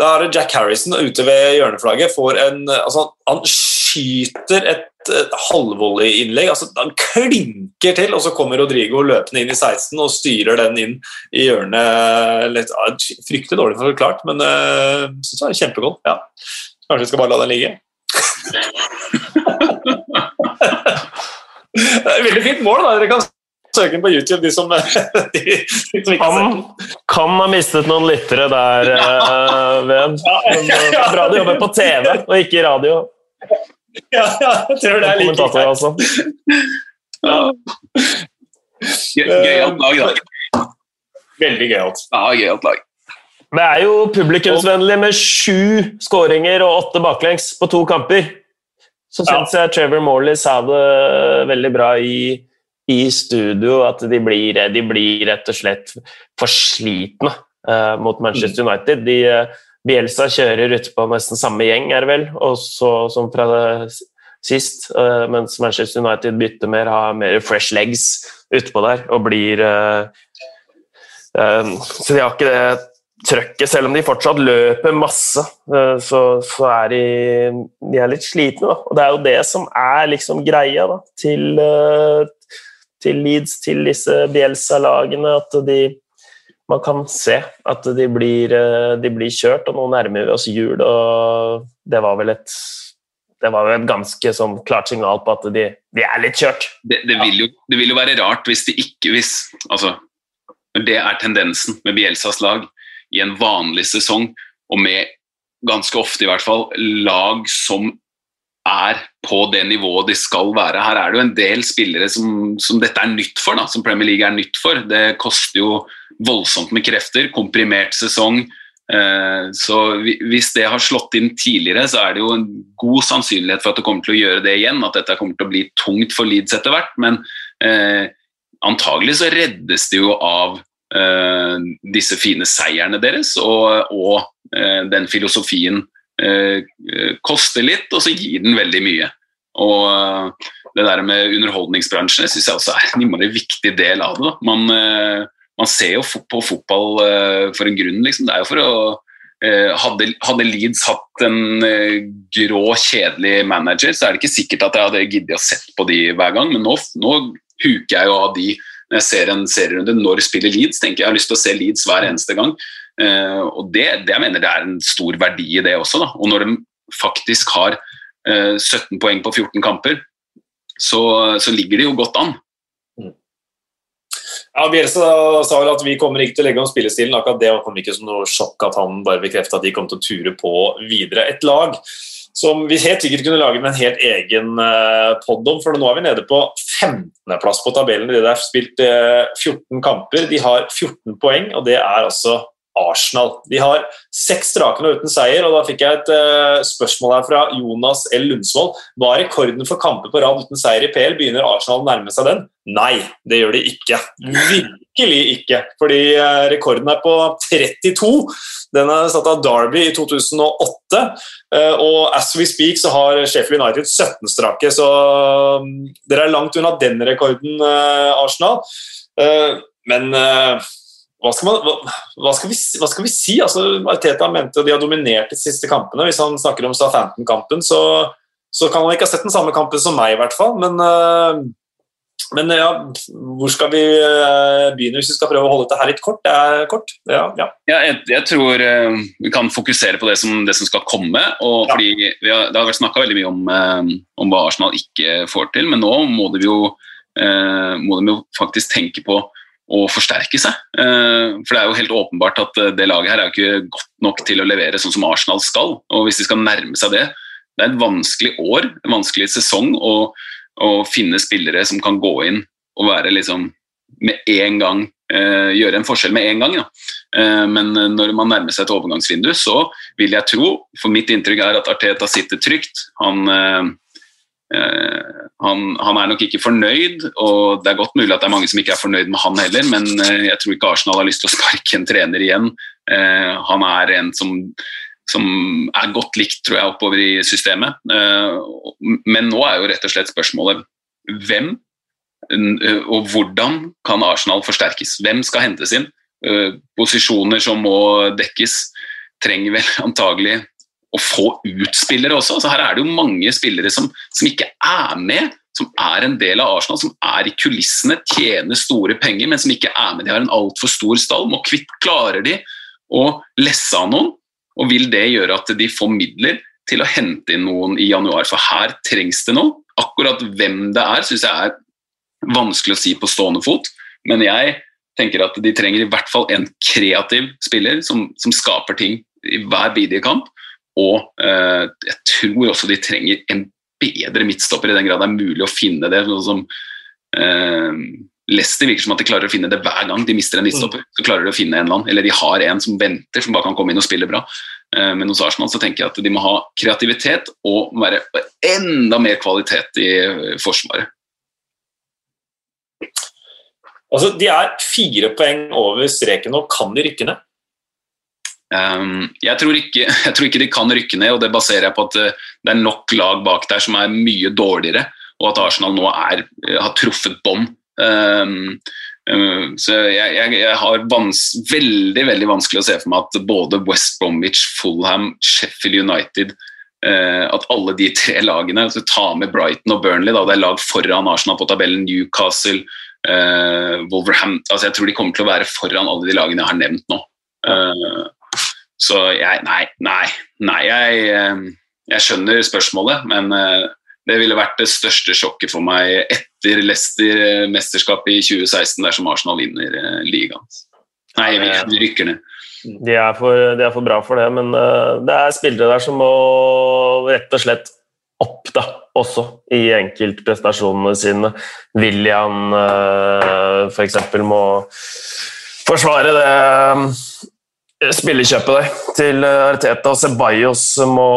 Da er det Jack Harrison ute ved hjørneflagget. En, altså, han skyter et, et halvvolleyinnlegg. Altså, han klinker til, og så kommer Rodrigo løpende inn i 16 og styrer den inn i hjørnet. Litt, ja, fryktelig dårlig forklart, men uh, syns det var kjempegodt. Ja. Kanskje vi skal bare la den ligge? det er et veldig fint mål. da, Dere kan søke den på YouTube, de som, de, de som ikke kan, kan ha mistet noen lyttere der, uh, Ven. Men, uh, bra du jobber på TV og ikke i radio. Ja, ja jeg tror det er like greit. Altså. Ja. Gøyalt lag, da. Veldig gøyalt. Ja, gøyalt lag. Det er jo publikumsvennlig med sju skåringer og åtte baklengs på to kamper. Så syns jeg Trevor Morley sa det veldig bra i, i studio, at de blir, de blir, rett og slett for slitne uh, mot Manchester mm. United. De, uh, Bielsa kjører ute på nesten samme gjeng, er det vel, også, som fra sist. Uh, mens Manchester United bytter mer, har mer fresh legs utpå der og blir Så de har ikke det trøkket, selv om de fortsatt løper masse, eh, så, så er de, de er litt slitne. Da. Og det er jo det som er liksom greia da, til, eh, til Leeds, til disse Bielsa-lagene, at de man kan se at de blir, eh, de blir kjørt, og nå nærmer vi oss jul, og det var vel et det var jo et ganske sånn klart signal på at de, de er litt kjørt. Det, det, vil jo, det, vil jo, være rart hvis de ikke hvis, altså, Det er tendensen med Bielsas lag i en vanlig sesong, og med ganske ofte i hvert fall lag som er på det nivået de skal være. Her er det jo en del spillere som, som dette er nytt for, da, som Premier League er nytt for. Det koster jo voldsomt med krefter. Komprimert sesong. Eh, så hvis det har slått inn tidligere, så er det jo en god sannsynlighet for at det kommer til å gjøre det igjen. At dette kommer til å bli tungt for Leeds etter hvert. Men eh, antagelig så reddes det jo av disse fine seierne deres, og, og eh, den filosofien eh, koster litt, og så gir den veldig mye. Og det der med underholdningsbransjen syns jeg også er en innmari viktig del av det. Man, eh, man, ser jo på fotball eh, for en grunn, liksom. Det er jo for å eh, hadde, hadde, Leeds hatt en grå, kjedelig manager, så er det ikke sikkert at jeg hadde giddet å sett på de hver gang, men nå, nå huker jeg jo av de når jeg ser en serierunde. Når spiller Leeds? tenker Jeg jeg har lyst til å se Leeds hver eneste gang. og det, det jeg mener det er en stor verdi i det også. Da. Og når de faktisk har 17 poeng på 14 kamper, så, så ligger de jo godt an. Mm. Ja, Bielsa sa vel at vi kommer ikke til å legge om spillestilen. akkurat Det kom ikke som noe sjokk at han bare bekrefta at de kom til å ture på videre. Et lag som vi helt sikkert kunne lage med en helt egen uh, pod om, for nå er vi nede på 15.-plass på tabellen. De har spilt uh, eh, 14 kamper, de har 14 poeng, og det er altså Arsenal. De har seks strake uten seier, og da fikk jeg et uh, spørsmål her fra Jonas L. Lundsvold. Hva er rekorden for kamper på rad uten seier i PL? Begynner Arsenal å nærme seg den? Nei, det gjør de ikke. Virkelig ikke. Fordi uh, rekorden er på 32. Den er satt av Derby i 2008. Uh, og as we speak så har Sheffield United 17 strake, så um, dere er langt unna den rekorden, Arsenal. men hva skal, man, hva, skal vi, hva skal, vi, si? Altså, Arteta mente de har dominert de siste kampene. Hvis han snakker om Southampton-kampen, så, så, kan han ikke ha sett den samme kampen som meg, i hvert fall. Men, men ja, hvor skal vi uh, begynne hvis vi skal prøve å holde dette her litt kort? Det er kort. Ja, ja. ja jeg, jeg, tror uh, vi kan fokusere på det som, det som skal komme. og fordi har, Det har vært snakka veldig mye om, om, hva Arsenal ikke får til, men nå må de jo, må de jo faktisk tenke på å forsterke seg. Eh, for det er jo helt åpenbart at eh, det laget her er jo ikke godt nok til å levere sånn som Arsenal skal. Og hvis de skal nærme seg det Det er et vanskelig år, en vanskelig sesong å, å finne spillere som kan gå inn og være liksom med en gang eh, gjøre en forskjell med en gang. Ja. men når man nærmer seg et overgangsvindu, så vil jeg tro, for mitt inntrykk er at Arteta sitter trygt. Han Eh, han, han, er nok ikke fornøyd, og det er godt mulig at det er mange som ikke er fornøyd med han heller, men eh, jeg tror ikke Arsenal har lyst til å sparke en trener igjen. Eh, han er en som, som er godt likt, tror jeg, oppover i systemet. Men nå er jo rett og slett spørsmålet hvem og hvordan kan Arsenal forsterkes? Hvem skal hentes inn? Posisjoner som må dekkes, trenger vel antagelig å få ut spillere også. Så her er det jo mange spillere som, som, ikke er med, som er en del av Arsenal, som er i kulissene, tjener store penger, men som ikke er med. De har en altfor stor stall. Må kvitt, klarer de å lesse av noen, og vil det gjøre at de får midler til å hente inn noen i januar? For her trengs det noe. Akkurat hvem det er, syns jeg er vanskelig å si på stående fot, men jeg tenker at de trenger i hvert fall en kreativ spiller som, som skaper ting i hver bidige kamp. Og eh, jeg tror også de trenger en bedre midtstopper, i den grad det er mulig å finne det. Sånn som eh, Leicester virker som at de klarer å finne det hver gang de mister en midtstopper. Så klarer de å finne en eller annen, eller de har en som venter, som bare kan komme inn og spille bra. Eh, men hos Arsenal så tenker jeg at de må ha kreativitet og være enda mer kvalitet i eh, forsvaret. Altså, De er fire poeng over streken og kan de rykke ned? Um, jeg, tror ikke, jeg, tror ikke, de kan rykke ned, og det baserer jeg på at uh, det er nok lag bak der som er mye dårligere, og at Arsenal nå er, har truffet bånd. Um, um, så jeg, jeg, jeg har veldig veldig vanskelig å se for meg at både West Bromwich, Fulham, Sheffield United At alle de tre lagene, altså ta med Brighton og Burnley, da, det er lag foran Arsenal på tabellen, Newcastle, Wolverhampton altså Jeg tror de kommer til å være foran alle de lagene jeg har nevnt nå. Uh, så jeg Nei, nei. nei jeg, jeg skjønner spørsmålet, men det ville vært det største sjokket for meg etter Leicester-mesterskapet i 2016, dersom Arsenal vinner eh, ligaen. Nei, vi rykker ned. De er, for, de er, for, bra for det, men det er spillere der som må rett og slett opp, da, også i enkeltprestasjonene sine. William f.eks. må forsvare det spillekjøpet der til eh, Arteta. og Ceballos må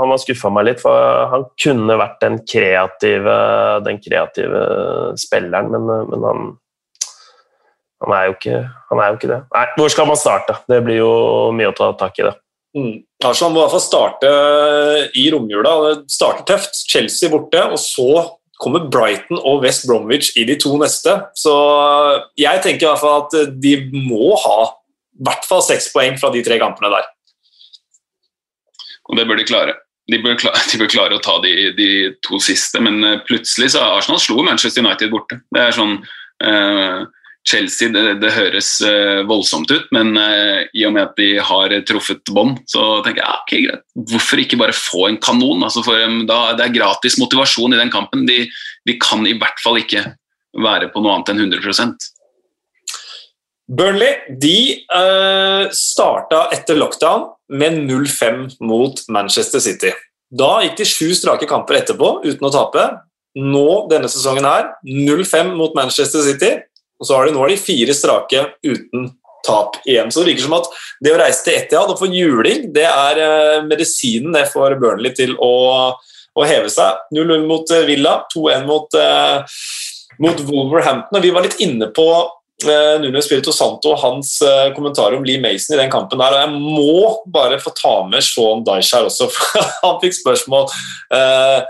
Han har skuffa meg litt, for han kunne vært den kreative, den kreative spilleren, men, men han, han, er ikke, han, er jo ikke, det. Nei, hvor skal man starte? Det blir jo mye å ta tak i, det. Mm. Arsenal må i hvert fall starte i romjula. Det starter tøft. Chelsea borte, og så kommer Brighton og West Bromwich i de to neste. Så jeg tenker i hvert fall at de må ha i hvert fall seks poeng fra de tre kampene der. Og det bør de klare. De bør klare, de bør klare å ta de, de, to siste, men eh, plutselig så Arsenal slo Manchester United borte. Det er sånn uh, Chelsea, det, det høres uh, voldsomt ut, men uh, i og med at de har truffet bånd, så tenker jeg ja, ok, greit. Hvorfor ikke bare få en kanon? Altså for, da, det er gratis motivasjon i den kampen. De, de kan i hvert fall ikke være på noe annet enn 100 Burnley de uh, starta etter lockdown med 0-5 mot Manchester City. Da gikk de sju strake kamper etterpå uten å tape. Nå denne sesongen her 0-5 mot Manchester City, og så har de nå de fire strake uten tap igjen. Så det virker som at det å reise til Etiad og få juling, det er uh, medisinen det for Burnley til å, å heve seg. 0-0 mot uh, Villa, 2-1 mot, uh, mot Wolverhampton. og Vi var litt inne på Nuno Spirito Santo hans uh, kommentar om Lee Mason i den kampen der, og jeg må bare få ta med Sean Dyche her også, for han fikk spørsmål. Uh,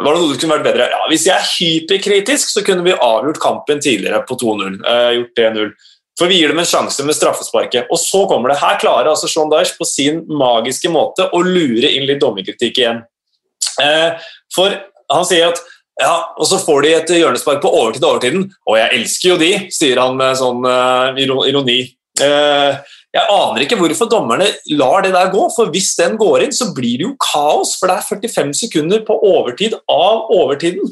var det noe som kunne vært bedre? Ja, Hvis jeg er hyperkritisk, så kunne vi avgjort kampen tidligere på 2-0. gjort det 0 For vi gir dem en sjanse med straffesparket. Og så kommer det. Her klarer altså Sean Dyche på sin magiske måte å lure inn litt dommerkritikk igjen. for han sier at ja, og så får de et hjørnespark på overtid og overtiden. Og jeg elsker jo de, sier han med sånn uh, ironi. Uh, jeg aner ikke hvorfor dommerne lar det der gå, for hvis den går inn, så blir det jo kaos. For det er 45 sekunder på overtid av overtiden.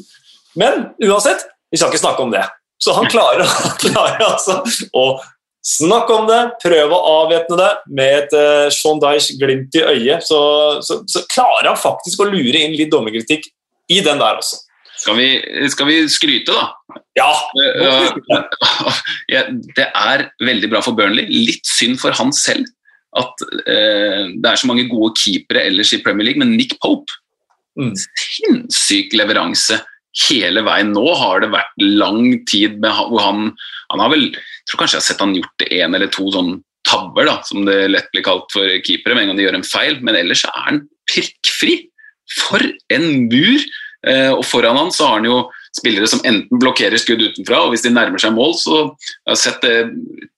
Men uansett, vi skal ikke snakke om det. Så han klarer, han klarer altså å snakke om det, prøve å avvæpne det med et uh, Sean Dyche glimt i øyet. Så, så, så klarer han faktisk å lure inn litt dommerkritikk i den der også. Skal vi, skal vi skryte, da? Ja. Det er veldig bra for Burnley. Litt synd for han selv at uh, det er så mange gode keepere ellers i Premier League, men Nick Pope mm. Sinnssyk leveranse hele veien. Nå har det vært lang tid med, hvor han Han har vel jeg tror kanskje jeg har sett han gjort én eller to sånn tabber, da, som det lett blir kalt for keepere med en gang de gjør en feil, men ellers er han prikkfri. For en mur! Eh, og foran han så har han jo spillere som enten blokkerer skudd utenfra, og hvis de nærmer seg mål, så jeg har sett et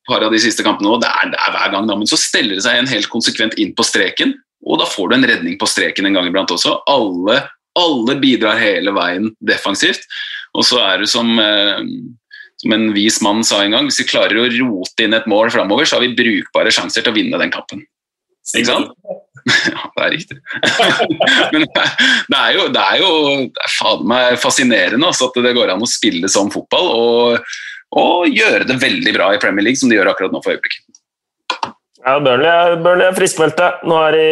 par av de siste kampene òg, det er, det er hver gang, da, men så steller det seg en helt konsekvent inn på streken, og da får du en redning på streken en gang iblant også. Alle, alle bidrar hele veien defensivt, og så er du som eh, som en vis mann sa en gang, hvis vi klarer å rote inn et mål framover, så har vi brukbare sjanser til å vinne den kampen. Ikke sant? Ja, det er riktig. Men det er jo, det er jo det er fader meg fascinerende altså, at det går an å spille sånn fotball og, og, gjøre det veldig bra i Premier League, som de gjør akkurat nå for øyeblikket. Ja, Burnley er, friskmeldte. Nå er de,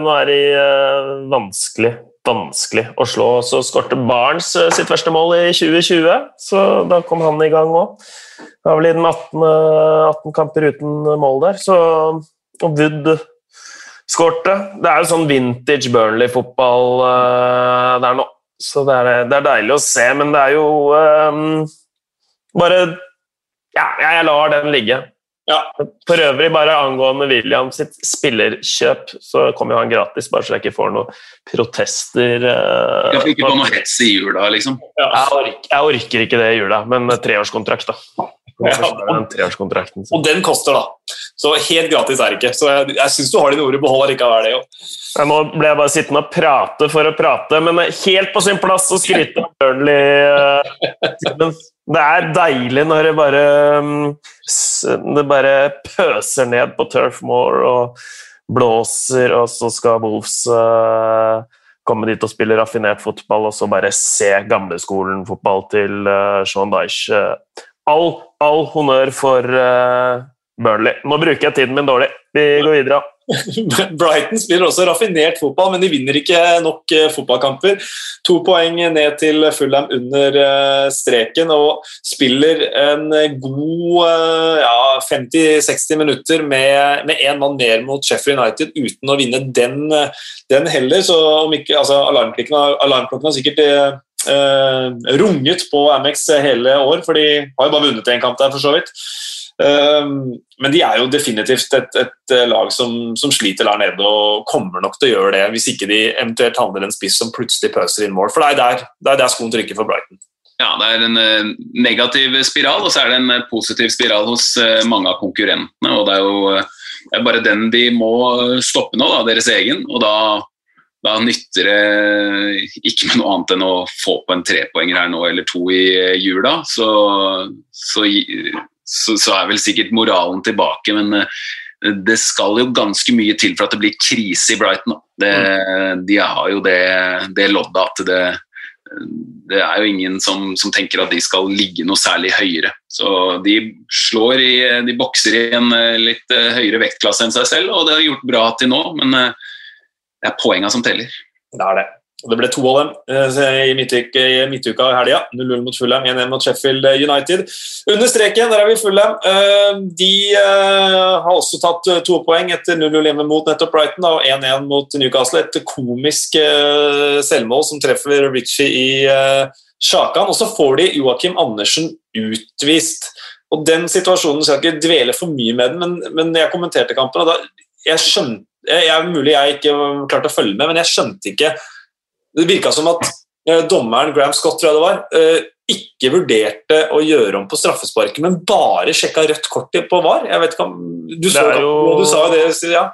nå er de uh, vanskelig, vanskelig å slå. Så skårte Barnes uh, sitt første mål i 2020, så da kom han i gang òg. Det var vel i den 18, 18 kamper uten mål der. Så, og Wood skårte. Det er jo sånn vintage Burnley-fotball uh, der nå. Så det er, det er, deilig å se, men det er jo um, bare Ja, jeg lar den ligge. Ja. For øvrig, bare angående William sitt spillerkjøp, så kommer han gratis, bare så jeg ikke får noen protester. Uh, jeg får ikke på noe hets i jula, liksom? Ja. Jeg, orker, jeg, orker, ikke det i jula, men treårskontrakt, da. Ja, og, og den koster, da. Så helt gratis er det ikke. Så jeg, jeg syns du har dine ord i behold likevel. det. Ja, nå ble jeg bare sittende og prate for å prate, men helt på sin plass å skryte av Burnley. Uh, det er deilig når det bare, mm, det bare pøser ned på Turf Moor og blåser, og så skal Wolves uh, komme dit og spille raffinert fotball, og så bare se gamleskolen-fotball til uh, Sean Dyche. All, all honnør for Burnley. Nå bruker jeg tiden min dårlig. Vi går videre. Brighton spiller også raffinert fotball, men de vinner ikke nok uh, fotballkamper. To poeng ned til Fulham under uh, streken og spiller en god uh, ja, 50-60 minutter med én mann mer mot Sheffield United uten å vinne den, den heller. Så om ikke, altså, alarmklokken har sikkert Uh, runget på Amex hele år, for de har jo bare vunnet én kamp der, for så vidt. Um, men de er jo definitivt et, et lag som, som, sliter der nede og kommer nok til å gjøre det hvis ikke de eventuelt handler en spiss som plutselig pøser inn mål. For det er der, det er der skoen trykker for Brighton. Ja, det er en uh, negativ spiral, og så er det en uh, positiv spiral hos mange av konkurrentene. og Det er jo det er bare den de må stoppe nå, da, deres egen. og da da nytter det ikke med noe annet enn å få på en trepoenger her nå eller to i jula. Så, så, så, så er vel sikkert moralen tilbake, men eh, det skal jo ganske mye til for at det blir krise i Brighton. Det, mm. De har jo det, det loddet at det, det er jo ingen som, som, tenker at de skal ligge noe særlig høyere. Så de slår i De bokser i en eh, litt eh, høyere vektklasse enn seg selv, og det har gjort bra til nå. men det er poengene som teller. Det er det. Det ble to av dem eh, i midtuka midtuka i helga. 0-0 mot Fulham, 1-1 mot Sheffield United. Under streken, der er vi Fulham. Eh, de eh, har også tatt to poeng etter 0-0 hjemme mot nettopp Brighton og 1-1 mot Newcastle. Et komisk selvmål som treffer Ritchie i Sjakan. Og så får de Joakim Andersen utvist. Og Den situasjonen skal jeg ikke dvele for mye med den, men, men jeg kommenterte kampen, og da, jeg skjønte jeg, mulig jeg ikke klarte å følge med, men jeg skjønte ikke Det virka som at eh, dommeren, Graham Scott, tror jeg det var, eh, ikke vurderte å gjøre om på straffesparket, men bare sjekka rødt kort på VAR. Jeg vet ikke om Du, så, jo, du sa jo det, ja.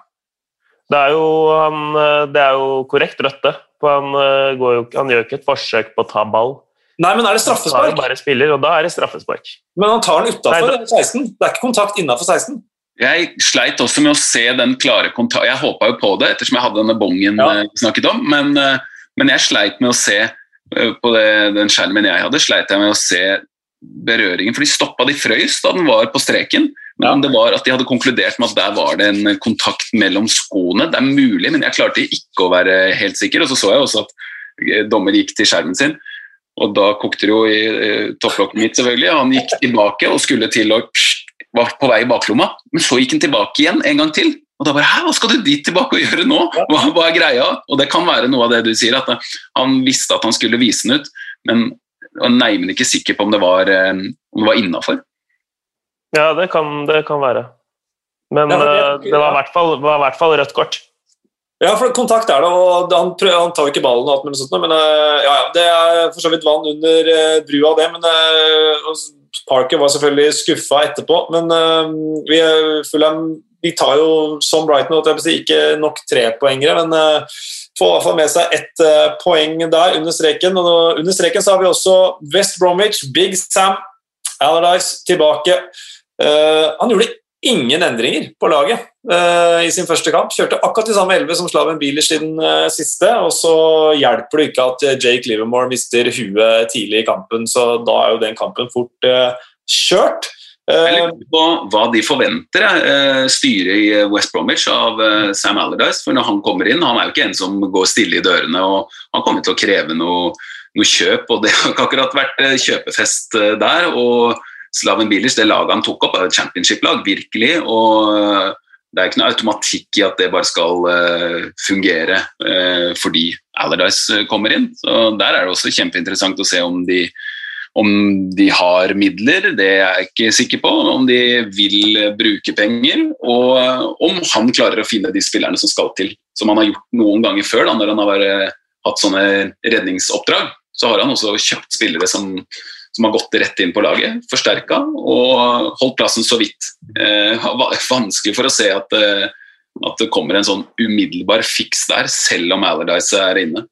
Det er jo, han, eh, det er jo korrekt rødt, det. Han, jo, han gjør ikke et forsøk på å ta ball. Nei, men er det straffespark? Han bare spiller, og da er det straffespark. Men han tar den utafor 16. Det er ikke kontakt innafor 16. Jeg sleit også med å se den klare kontakten. Jeg håpa jo på det, ettersom jeg hadde denne bongen ja. Snakket om, men, men, jeg sleit med å se eh, på det, den skjermen jeg hadde, sleit jeg med å se berøringen. For de stoppa, de frøys da den var på streken. Men ja. det var at de hadde konkludert med at der var det en kontakt mellom skoene. Det er mulig, men jeg klarte ikke å være helt sikker. Og så så jeg også at dommer gikk til skjermen sin. Og da kokte det jo i topplokket mitt, selvfølgelig. Han gikk tilbake og skulle til å var på vei i baklomma, men så gikk han tilbake igjen en gang til. Og da bare Hæ, hva skal du dit tilbake og gjøre nå? Hva, hva, er greia? Og det kan være noe av det du sier, at han visste at han skulle vise den ut, men var neimen ikke sikker på om det var, eh, om var innafor. Ja, det kan, det kan, være. Men ja, det, eh, det, var i hvert fall, hvert fall rødt kort. Ja, for kontakt er det, og han, prøver, han tar jo ikke ballen, og alt mulig sånt, men eh, ja, det er for så vidt vann under brua, det. Men Parker var selvfølgelig skuffa etterpå, men uh, vi, Fulham de tar jo som Brighton ikke nok trepoengere, men uh, får i hvert fall med seg ett uh, poeng der under streken. Og under streken så har vi også West Bromwich, Big Sam Allardyce tilbake. Uh, han gjorde ingen endringer på laget i sin første kamp. Kjørte akkurat de samme elleve som Slaven Bielers i den siste. Og så hjelper det ikke at Jake Livermore mister huet tidlig i kampen, så da er jo den kampen fort kjørt. Jeg lurer på hva de forventer, styret i West Bromwich av Sam Allardyce. For når han kommer inn, han er jo ikke en som går stille i dørene, og han kommer til å kreve noe, noe kjøp. Og det har ikke akkurat vært kjøpefest der. og Slaven Bilic, det laget han tok opp, er et championship-lag, virkelig. og det er ikke noe automatikk i at det bare skal fungere fordi Allardyce kommer inn. Så Der er det også kjempeinteressant å se om de, om de har midler, det er jeg ikke sikker på. Om de vil bruke penger, og om han klarer å finne de spillerne som skal til. Som han har gjort noen ganger før, da, når han har hatt sånne redningsoppdrag. Så har han også kjøpt spillere som som har gått rett inn på laget, forsterka og holdt plassen så vidt. Eh, vanskelig for å se at, eh, at, det kommer en sånn umiddelbar fiks der, selv om Alardis er inne.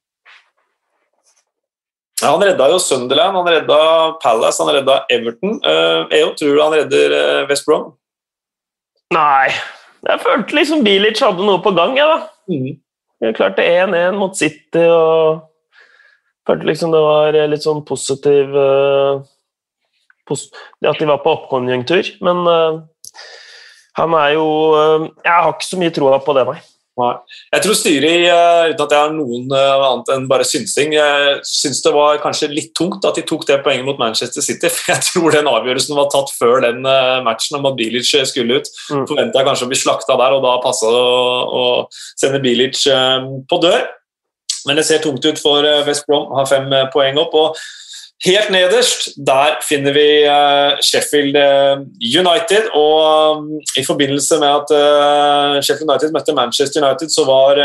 Ja, han redda jo Sunderland, han redda Palace, han redda Everton. Uh, EO, tror du han redder uh, West Brom? Nei, jeg følte liksom Bilic hadde noe på gang, jeg, da. Mm. Jeg klarte 1-1 mot City og Følte liksom det var litt sånn positiv uh, pos At de var på oppkonjunktur. Men uh, han er jo Jeg har ikke så mye troa på det, nei. Nei. Jeg tror styret, uten at jeg har noen annet enn bare synsing, jeg syns det var kanskje litt tungt at de tok det poenget mot Manchester City. for Jeg tror den avgjørelsen var tatt før den matchen om at Bilic skulle ut. Mm. Forventa kanskje å bli slakta der, og da passa det å, sende Bilic på dør. Men det ser tungt ut for eh, West Brom, har fem eh, poeng opp. og Helt nederst der finner vi uh, Sheffield United. og um, I forbindelse med at Sheffield United møtte Manchester United, så var,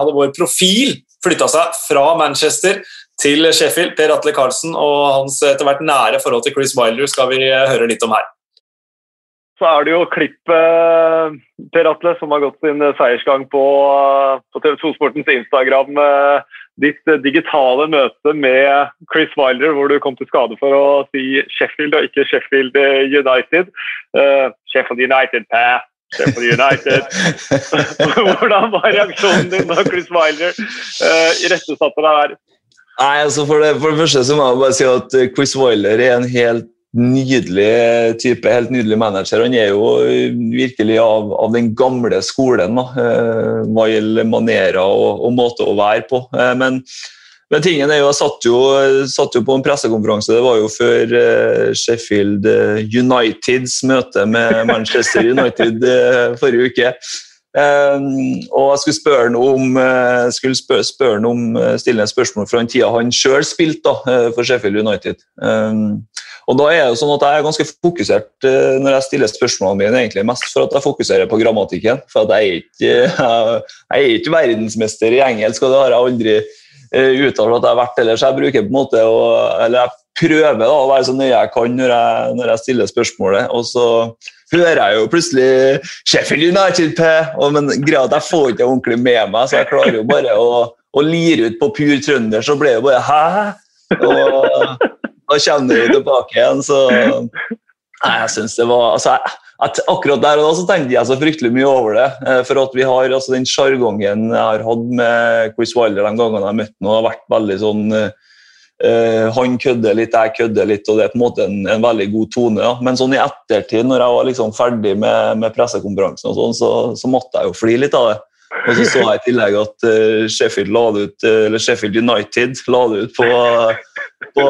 hadde vår profil flytta seg fra Manchester til Sheffield. Per Atle Karlsen og hans etter hvert nære forhold til Chris Wilder skal vi høre litt om her. Så er det jo klippet, Per Atle, som har gått sin seiersgang på, på TV 2-sportens Instagram. Ditt digitale møte med Chris Wilder, hvor du kom til skade for å si Sheffield og ikke Sheffield United. Uh, Sheffield United, pæ! Sheffield United. Hvordan var reaksjonen din da Chris Wilder uh, irettesatte deg her? Nei, altså for det, for det første så må jeg bare si at eh, Chris Wilder er en helt nydelig type, helt nydelig manager. Han er jo virkelig av, av den gamle skolen da, eh, hva gjelder manerer og, og, måte å være på. Eh, men, men, tingen er jo, jeg satt jo, satt jo, på en pressekonferanse, det var jo før Sheffield Uniteds møte med Manchester United forrige uke. Um, og jeg skulle spørre noe om, uh, skulle spørre, spørre noe om uh, stille spørsmål fra den tida han sjøl spilte uh, for Sheffield United. Um, og da er det sånn at Jeg er ganske fokusert når jeg stiller spørsmålene mine, egentlig mest for at jeg fokuserer på grammatikken. For at jeg er ikke, jeg, er ikke verdensmester i engelsk, og det har jeg aldri uttalt at jeg har vært ellers. Jeg bruker på en måte å, eller jeg prøver da, å være så nøye jeg kan når jeg, når jeg stiller spørsmålet. og så hører jeg jo plutselig Sheffield United P, og, men greia at jeg får ikke ordentlig med meg, så jeg klarer jo bare å, å lire ut på pur trønder, så blir det bare hæ? Og da kommer du tilbake igjen, så Nei, jeg syns det var altså, at Akkurat der og da så tenkte jeg så fryktelig mye over det. Eh, for at vi har altså den sjargongen jeg har hatt med Chris Wilder de gangene jeg har møtt ham, har vært veldig sånn uh, han kødder litt, jeg kødder litt, og det er på en måte en, en veldig god tone. Ja. Men sånn i ettertid, når jeg var liksom ferdig med, med pressekonferansen, og sånn, så, så, måtte jeg jo fly litt av det. Og så så jeg i tillegg at uh, Sheffield, ut, eller Sheffield United la det ut på, på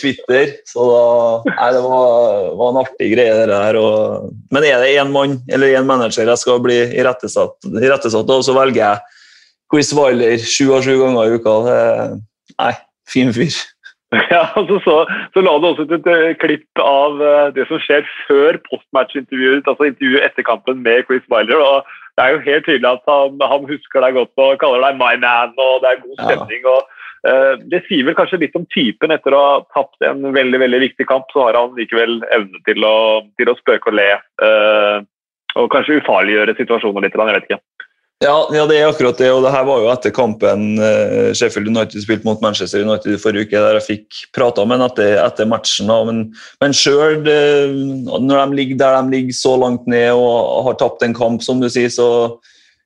Twitter. Så da, nei, det var, var, en artig greie, det der. Og, men er det én mann eller én manager jeg skal bli irettesatt, irettesatt av, så velger jeg Chris Wilder sju av sju ganger i uka. Nei fin fyr. Ja, altså så, så, la du også ut et uh, klipp av uh, det som skjer før postmatch-intervjuet, altså intervjuet etter kampen med Chris Wilder. og Det er jo helt tydelig at han, han husker deg godt og kaller deg 'my man', og det er god stemning. Ja. og uh, Det sier vel kanskje litt om typen. Etter å ha tapt en veldig veldig viktig kamp, så har han likevel evne til å, til å spøke og le. og kanskje ufarliggjøre situasjoner litt. Jeg vet ikke. Ja, ja, det er akkurat det. og det her var jo etter kampen uh, Sheffield United spilte mot Manchester United i forrige uke, der jeg fikk prata med ham etter, etter, matchen. Men, men sjøl, når de ligger der de ligger så langt ned og har tapt en kamp, som du sier, så,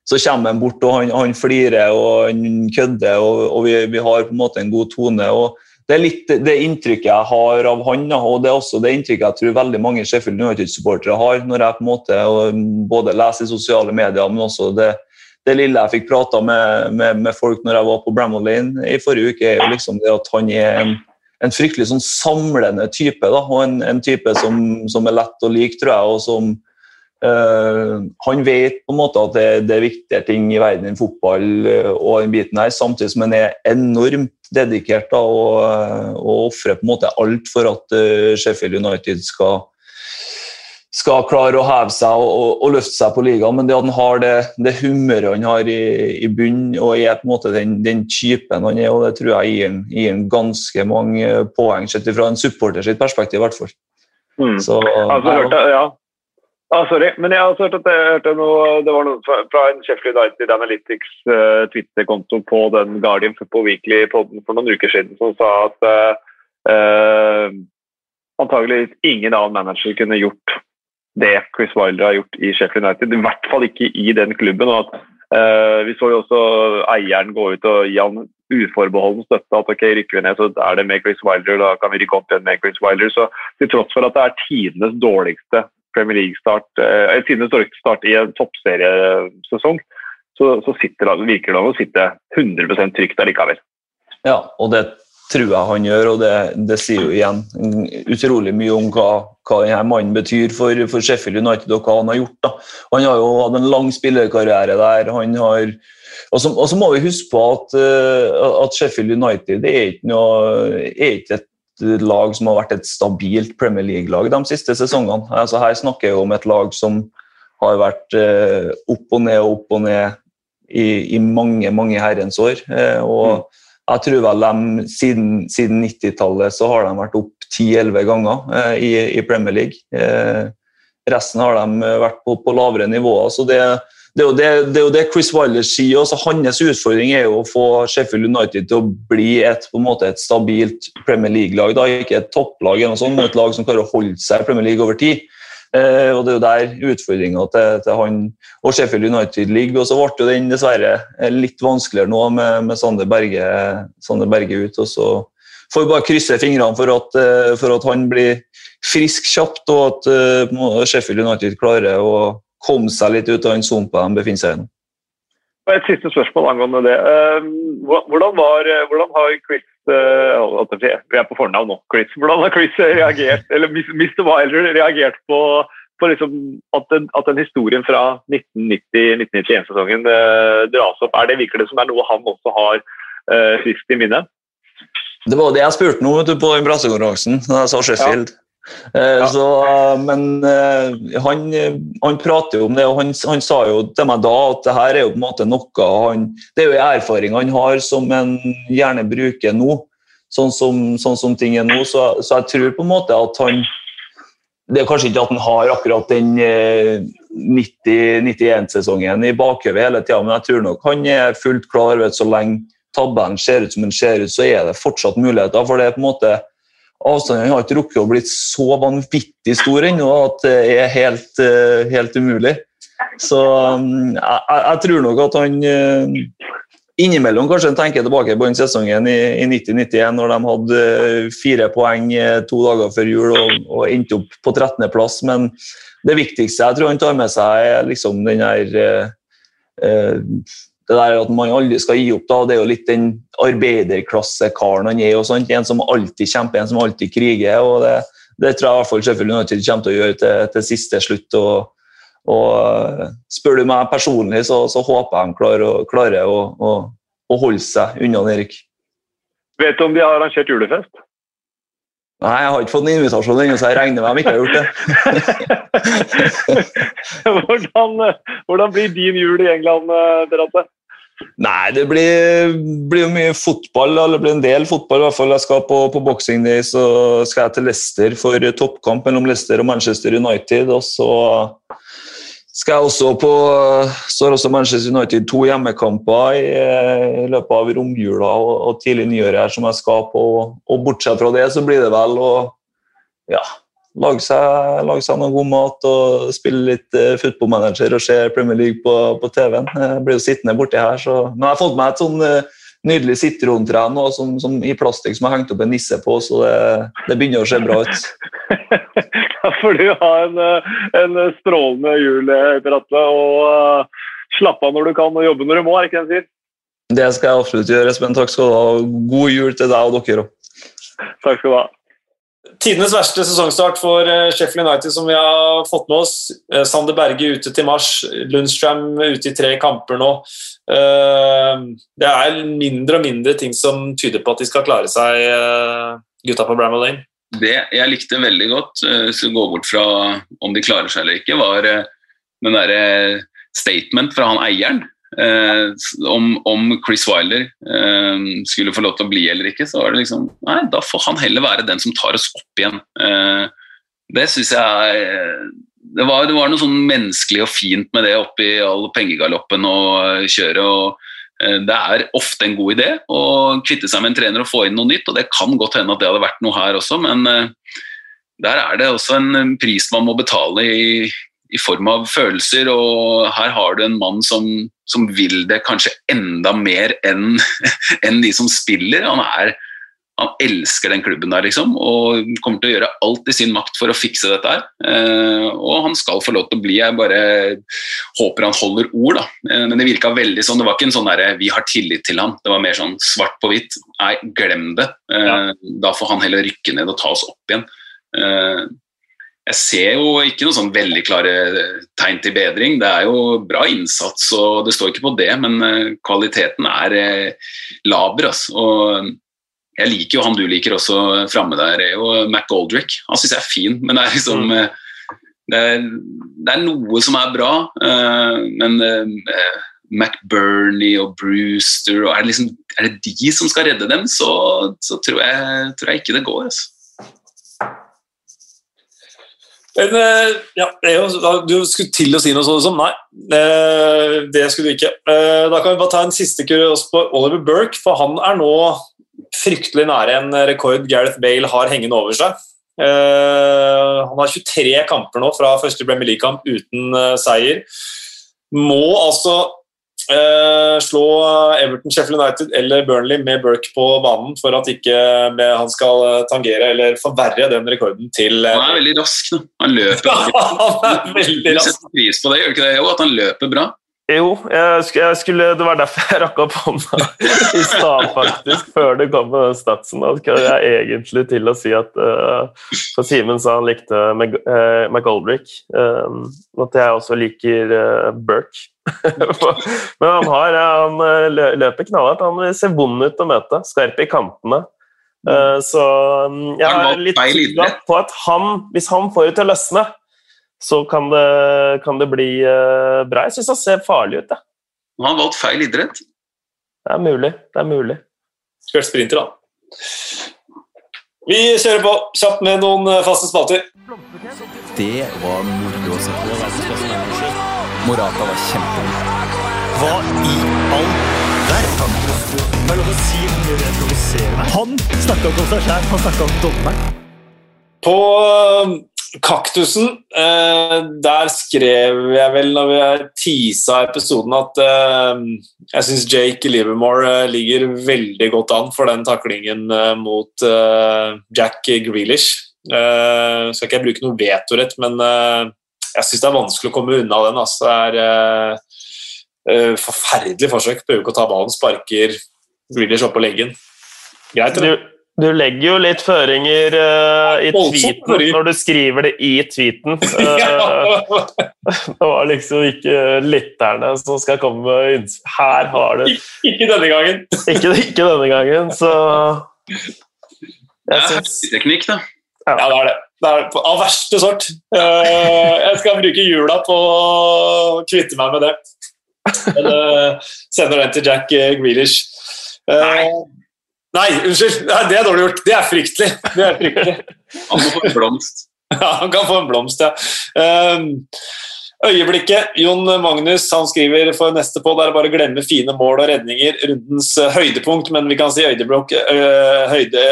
så kommer han bort og han, han flirer og han kødder, og, og vi, vi, har på en måte en god tone. og det er litt det inntrykket jeg har av han, og det er også det inntrykket jeg tror veldig mange Sheffield United-supportere har, når jeg på en måte både leser i sosiale medier, men også det, det lille jeg fikk prata med, med, med, folk når jeg var på Bramall Lane i forrige uke, er jo liksom det at han er en, en fryktelig sånn samlende type. Da, og en, en type som, som, er lett å like, tror jeg. og som uh, Han vet på en måte at det, det, er viktige ting i verden enn fotball uh, og den biten her, samtidig som han er enormt dedikert da, og, uh, og ofrer alt for at Sheffield United skal skal klare å heve seg og, og, og løfte seg på ligaen, men det at han har det, det humøret han har i, i bunnen og er på en måte den, den typen han er, og det tror jeg gir, gir en ganske mange poeng sett fra en supporter sitt perspektiv, i hvert fall. Mm. Så, altså, hørte, ja. Ah, sorry, men jeg har hørt at jeg hørte noe, det var noe fra en Sheffield United Analytics uh, Twitter-konto på den Guardian Football Weekly for noen uker siden som sa at uh, uh, antagelig ingen annen manager kunne gjort det Chris Wilder har gjort i Sheffield United. I hvert fall ikke i den klubben. og at Uh, vi så jo også eieren gå ut og gi han uforbeholden støtte. At ok, rykker vi ned, så er det med Chris Wilder, da kan vi rykke opp igjen med Chris Wilder. Så til tross for at det er tidenes dårligste Premier League-start, uh, tidenes dårligste start i en toppseriesesong, så, så sitter, virker det å sitte 100% trygt allikevel. Ja, og det tror jeg han gjør, og det, det, sier jo igjen utrolig mye om hva, hva denne mannen betyr for, for, Sheffield United og hva han har gjort. Da. Han har jo hatt en lang spillerkarriere der. han har og så, må vi huske på at, uh, at Sheffield United er ikke, noe, er ikke et lag som har vært et stabilt Premier League-lag de siste sesongene. Altså Her snakker jeg om et lag som har vært eh, opp og ned og opp og ned i, i mange mange herrens år. Eh, og mm. Jeg tror vel de siden, siden 90-tallet så har de vært opp 10-11 ganger eh, i, i, Premier League. Eh, resten har de vært på, på lavere nivåer. så det det er, det, det er jo det, Chris Wilder sier. også Hans utfordring er jo å få Sheffield United til å bli et, måte et stabilt Premier League-lag. Ikke et topplag, men et lag som klarer å holde seg i Premier League over tid. Eh, og Det er jo der utfordringa til, til, han og Sheffield United ligger. og Så ble jo den dessverre litt vanskeligere nå med, med Sander, Berge, Sander Berge ut. og så får vi bare krysse fingrene for at, eh, for at han blir frisk kjapt, og at uh, Sheffield United klarer å komme seg litt ut av den sumpa de befinner seg i. Et siste spørsmål angående det. Ehm, hvordan, var, hvordan har Chris eh, Vi er på fornavn nå. Chris. Hvordan har Chris reagert, eller Mr. Wilder reagert på, på liksom at, den, at, den, historien fra 1990-1991-sesongen eh, dras opp? Er det Virker det som er noe han også har friskt i minnet? Det var det jeg spurte nå på den pressekonferansen da jeg sa Sheffield. Ja. Eh, ja. Så, men eh, han, han, prater jo om det, og han, han, sa jo til meg da at det her er jo på en måte noe han, Det er jo erfaring han har som en gjerne bruker nå, sånn som, sånn som ting er nå. Så, så, jeg tror på en måte at han Det er kanskje ikke at han har akkurat den 90-91-sesongen eh, i bakhodet hele tida, men jeg tror nok han er fullt klar over at så lenge tabellen ser ut som den ser ut, så er det fortsatt muligheter. For det er på en måte avstanden har ikke rukket å bli så vanvittig stor ennå at det er helt, eh, helt umulig. Så um, jeg, jeg, tror nok at han eh, innimellom kanskje tenker tilbake på den sesongen i, i 90-91, når de hadde eh, fire poeng to dager før jul og, og endte opp på 13.-plass. Men det viktigste jeg tror han tar med seg, er liksom den der eh, det der at man aldri skal gi opp, da, det er jo litt den arbeiderklassekaren han er. og sånt, En som alltid kjemper, en som alltid kriger. og Det, det tror jeg i hvert fall Sheffield United kommer til å gjøre til, til siste slutt. og, og Spør du meg personlig, så, så håper jeg de klarer, klarer å, å, å, holde seg unna Erik. Vet du om de har arrangert julefest? Nei, jeg har ikke fått en invitasjon ennå, så jeg regner med de ikke har gjort det. hvordan, hvordan, blir din jul i England, Beate? Nei, det blir, blir, mye fotball. Eller det blir en del fotball. i hvert fall. Jeg skal på, på Boxing Day så skal jeg til Leicester for toppkamp mellom Leicester og Manchester United. Og så skal jeg også på har også Manchester United to hjemmekamper i, i løpet av romjula og, og tidlig nyår her som jeg skal på. Og bortsett fra det så blir det vel å ja, lage seg, lage seg noe god mat og spille litt uh, footballmanager og se Premier League på, på TV-en. Jeg blir jo sittende borti her, så Men jeg har fått meg et sånn uh, nydelig sitrontre nå som, som, i plastikk som jeg har hengt opp en nisse på, så det, det begynner å se bra ut. da får du ha en, eh, en strålende jul, Per Atle, og uh, slappe av når du kan og jobbe når du må, er ikke det en sier? Det skal jeg absolutt gjøre, Espen. Takk skal du ha. God jul til deg og dere òg. Takk skal du ha. Tidenes verste sesongstart for eh, Sheffield United som vi har fått med oss. Eh, Sander Berge ute til mars, Lundstrøm ute i tre kamper nå. Eh, det er mindre og mindre ting som tyder på at de skal klare seg, gutta på Bramall Lane. Det jeg likte veldig godt, hvis vi går bort fra om de klarer seg eller ikke, var den derre statement fra han eieren Eh, om, om, Chris Wilder eh, skulle få lov til å bli eller ikke, så var det liksom Nei, da får han heller være den som tar oss opp igjen. Eh, det syns jeg det var, det var, noe sånn menneskelig og fint med det oppi all pengegaloppen og kjøret. og eh, Det er ofte en god idé å kvitte seg med en trener og få inn noe nytt. og Det kan godt hende at det hadde vært noe her også, men eh, der er det også en pris man må betale i, i form av følelser. Og her har du en mann som, som vil det kanskje enda mer enn en de som spiller. Han, er, han elsker den klubben der, liksom, og kommer til å gjøre alt i sin makt for å fikse dette her. Eh, og han skal få lov til å bli. Jeg bare håper han holder ord, da. Eh, men det virka veldig sånn. Det var ikke en sånn derre 'vi har tillit til han'. Det var mer sånn svart på hvitt. Nei, glem det. Eh, ja. Da får han heller rykke ned og ta oss opp igjen. Eh, jeg ser jo ikke noen sånn veldig klare tegn til bedring. Det er jo bra innsats, og det står ikke på det, men eh, kvaliteten er eh, laber. Altså. Og Jeg liker jo han du liker også framme der, er jo McGoldrick. Han syns jeg er fin, men det er liksom Mm. eh, det, er, det er noe som er bra, eh, men McBernie og Brewster og er, det liksom, er det de som skal redde dem, så, så tror, jeg, tror jeg ikke det går. Altså. Men eh, ja, du skulle til å si noe sånt som nei. eh, Det skulle du ikke. Eh, Da kan vi bare ta en siste kurios på Oliver Burke, for han er nå fryktelig nære en rekord Gareth Bale har hengende over seg. Han har 23 kamper nå fra første Premier League-kamp uten seier. Må altså eh, slå Everton, Sheffield United eller Burnley med Burke på banen for at ikke han skal eh, tangere eller forverre den rekorden til eh, Han er veldig rask Da. Han løper. han er veldig Du rask. setter pris på det, gjør ikke det? Jo, at han løper bra. Jo, jeg skulle, jeg skulle, det var derfor jeg rakk opp hånda i stad, faktisk, før det kom med den statsen. Da skal jeg egentlig til å si at uh, For Simen sa han likte uh, McGoldrick, um, at jeg også liker uh, Burke. Men han, har, han løper knallhardt. Han ser vond ut å møte, skarp i kantene. Uh, så um, jeg Har han er litt feil på at han, hvis han får det til å løsne, så kan det, kan det bli uh, bra. Jeg syns han ser farlig ut. Jeg. Han har valgt feil idrett. Det er mulig. Det er mulig. Skulle vært sprinter, da. Vi kjører på kjapt med noen eh, faste spalter. Det var moro å se på. Morata var kjempegod. Hva i all verden? Det er lov å si hvor mye det provoserer meg. Han snakka ikke om seg sjæl, han snakka om dommeren. På eh, Kaktusen, eh, der skrev jeg vel når vi teasa episoden at eh, jeg syns Jake Livermore eh, ligger veldig godt an for den taklingen eh, mot eh, Jack Grealish. Skal ikke jeg bruke noe vetorett, men eh, jeg syns det er vanskelig å komme unna den. Altså. Det er eh, eh, forferdelig forsøk. Prøver ikke å ta ballen, sparker Grealish opp på leggen. Greit, Du, eller? du legger jo litt føringer uh, i tweeten når du skriver det i tweeten. Uh, det var liksom ikke lytterne som skal komme med innspill. Her har du Ikke denne gangen. Ikke, ikke denne gangen, så Det er syns heftig teknikk, da. Ja, det er det. Det er av verste sort. Eh, jeg skal bruke jula på å kvitte meg med det. Men, eh, sender den til Jack eh, Grealish. Eh, Nei. Nei, unnskyld. Nei, det er dårlig gjort. Det er fryktelig. Det er fryktelig. Han må få en blomst. Ja, han kan få en blomst, ja. Øyeblikket. Jon Magnus han skriver for neste på, det er bare å glemme fine mål og redninger. Rundens eh, høydepunkt, men vi kan si øydeblokk, ø- høyde,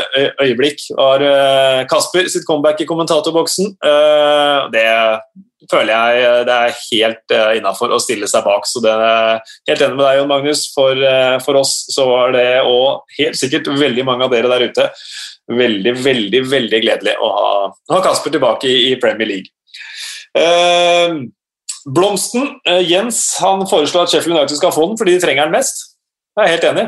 øyeblikk var eh, Kasper sitt comeback i kommentatorboksen. Eh, det føler jeg eh, det er helt uh, innafor å stille seg bak. Så det er helt enig med deg, Jon Magnus. For, eh, for oss så var det, og helt sikkert veldig mange av dere der ute, veldig, veldig veldig gledelig å ha, ha Kasper tilbake i, i Premier League. Eh, Blomsten, eh, Jens, han foreslår at Sheffield United skal få den fordi de trenger den mest. Jeg er helt enig.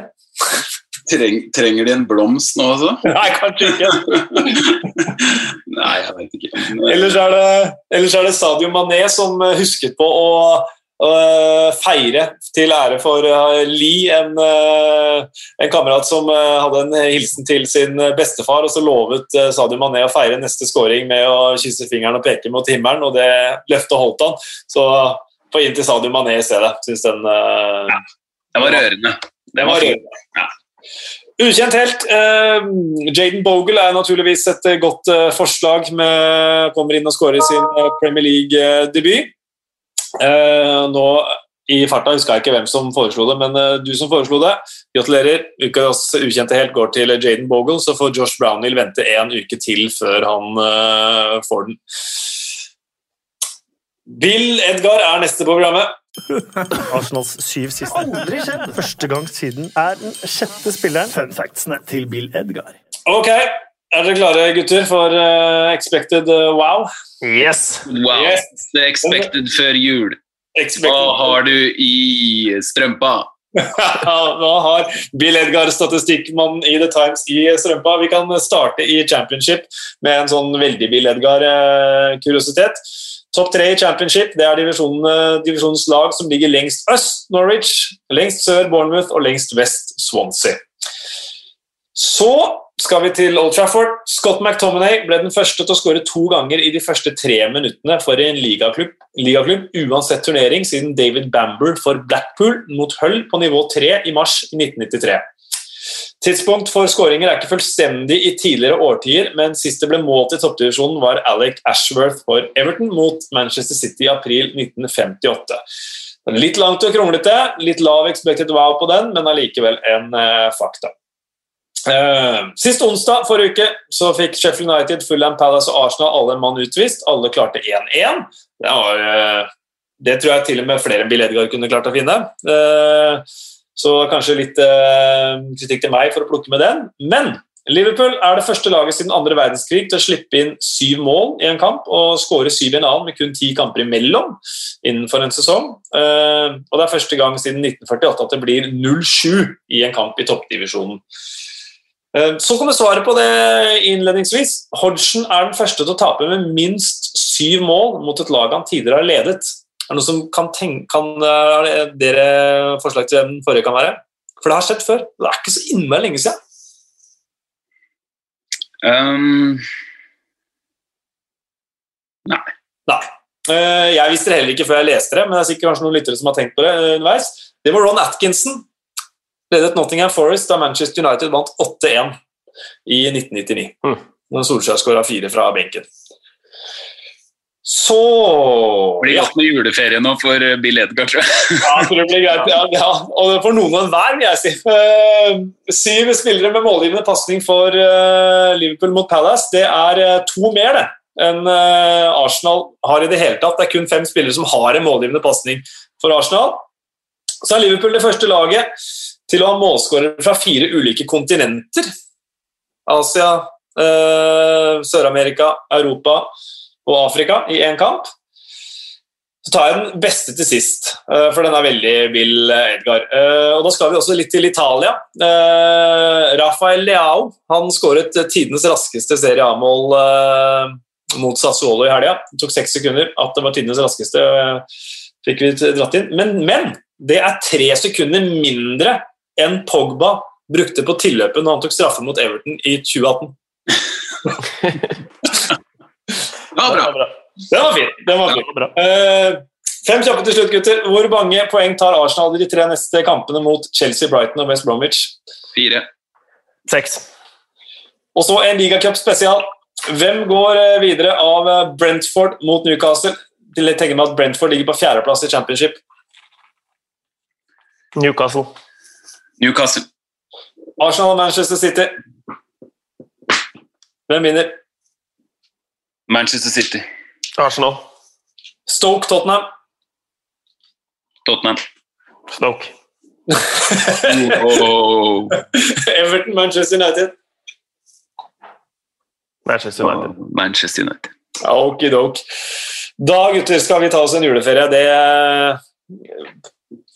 Treng, trenger de en blomst nå også? Nei, kanskje ikke. Nei, jeg vet ikke. Ellers er det, ellers er det Sadio Mané som eh, husket på å eh, feire til ære for eh, Lee, en, eh, en kamerat som hadde en hilsen til sin bestefar, og så lovet Sadio Mané å feire neste scoring med å kysse fingeren og peke mot himmelen, og det løftet holdt han. Så få inn til Sadio Mané i stedet. Synes den, ja, Det var rørende. Det var rørende. Ja. Ukjent helt. Jaden Bogle er naturligvis et godt forslag. Med, kommer inn og skårer sin Premier League-debut. Eh, nå i farta husker jeg ikke hvem som foreslo det, men eh, du som foreslo det, gratulerer. Ukas ukjente helt går til Jaden Bogle, så får Josh Brownhill vente en uke til før han eh, får den. Bill Edgar er neste på programmet. Arsenals syv siste. Aldri skjedd! Første gang siden er den sjette spilleren. Fun factsene til Bill Edgar. Ok, er dere klare, gutter, for uh, expected uh, wow? Yes! Wow. Yes. Er expected før jul. Hva har du i strømpa? Hva har Bill Edgar, statistikkmannen i The Times, i strømpa? Vi kan starte i championship med en sånn veldig Bill Edgar-kuriositet. Topp tre i championship det er divisjonen, divisjonens lag som ligger lengst øst, Norwich, lengst sør, Bournemouth, og lengst vest, Swansea. Så skal vi til Old Trafford. Scott McTominay ble den første til å skåre to ganger i de første tre minuttene for en ligaklubb, ligaklubb uansett turnering siden David Bamber for Blackpool mot Hull på nivå 3 i mars 1993. Tidspunkt for skåringer er ikke fullstendig i tidligere årtier, men sist det ble målt i toppdivisjonen, var Alec Ashworth for Everton mot Manchester City i april 1958. Litt langt og kronglete, litt lav expected wow på den, men allikevel en uh, fakta. Uh, sist onsdag forrige uke så fikk Sheffield United, Fulham Palace og Arsenal alle en mann utvist. Alle klarte 1-1. Det, uh, det, tror jeg til og med flere enn Bill Edgar kunne klart å finne. Uh, så kanskje litt kritikk til meg for å plukke med den. Men Liverpool er det første laget siden andre verdenskrig til å slippe inn syv mål i en kamp og skåre syv i en annen med kun ti kamper imellom innenfor en sesong. Og det er første gang siden 1948 at det blir 0-7 i en kamp i toppdivisjonen. Eh, så kommer svaret på det innledningsvis. Hodgson er den første til å tape med minst syv mål mot et lag han tidligere har ledet. Er det noe som kan tenke, kan, er dere forslag til hvem den forrige kan være? For det har skjedd før. Det er ikke så innmari lenge siden. Um, nei. nei. Eh, jeg visste det heller ikke før jeg leste det, men det er sikkert kanskje noen lyttere som har tenkt på det underveis. Det var Ron Atkinson ledet Nottingham Forest da Manchester United vant 8-1 i 1999. Mm. Når Solskjær skåra fire fra benken. Så Det blir godt med juleferie nå for eh, Bill Edgar, tror jeg. ja, det blir greit. Ja, ja. Og for noen og enhver, vil jeg si. Uh, syv spillere med målgivende pasning for uh, Liverpool mot Palace. Det er uh, to mer det enn Arsenal har i det hele tatt. Det er kun fem spillere som har en målgivende pasning for Arsenal. Så er Liverpool det første laget til å ha målskårere fra fire ulike kontinenter. Asia, eh, Sør-Amerika, Europa og Afrika i én kamp. Så tar jeg den beste til sist, eh, for den er veldig vill, Edgar. Eh, og Da skal vi også litt til Italia. Eh, Rafael Leao han skåret tidenes raskeste Serie A-mål mot Sassuolo i helga. Det tok seks sekunder at det var tidenes raskeste. fikk vi dratt inn. Men, men det er tre sekunder mindre enn Pogba brukte på tilløpet når han tok straffe mot Everton i 2018. det var bra. Den var fin. Den var fin. Uh, fem kjappe til slutt, gutter. Hvor mange poeng tar Arsenal i de tre neste kampene mot Chelsea, Brighton og West Bromwich? Fire. Seks. Og så en ligacup spesial. Hvem går eh, videre av eh, Brentford mot Newcastle? Til å tenke meg at Brentford ligger på fjerdeplass i championship. Newcastle. Newcastle. Arsenal og Manchester City. Hvem vinner? Manchester City. Arsenal. Stoke Tottenham. Tottenham. Stoke. oh. Everton Manchester United. Manchester United. Oh, Manchester United. Okidok. Da gutter, skal vi ta oss en juleferie. Det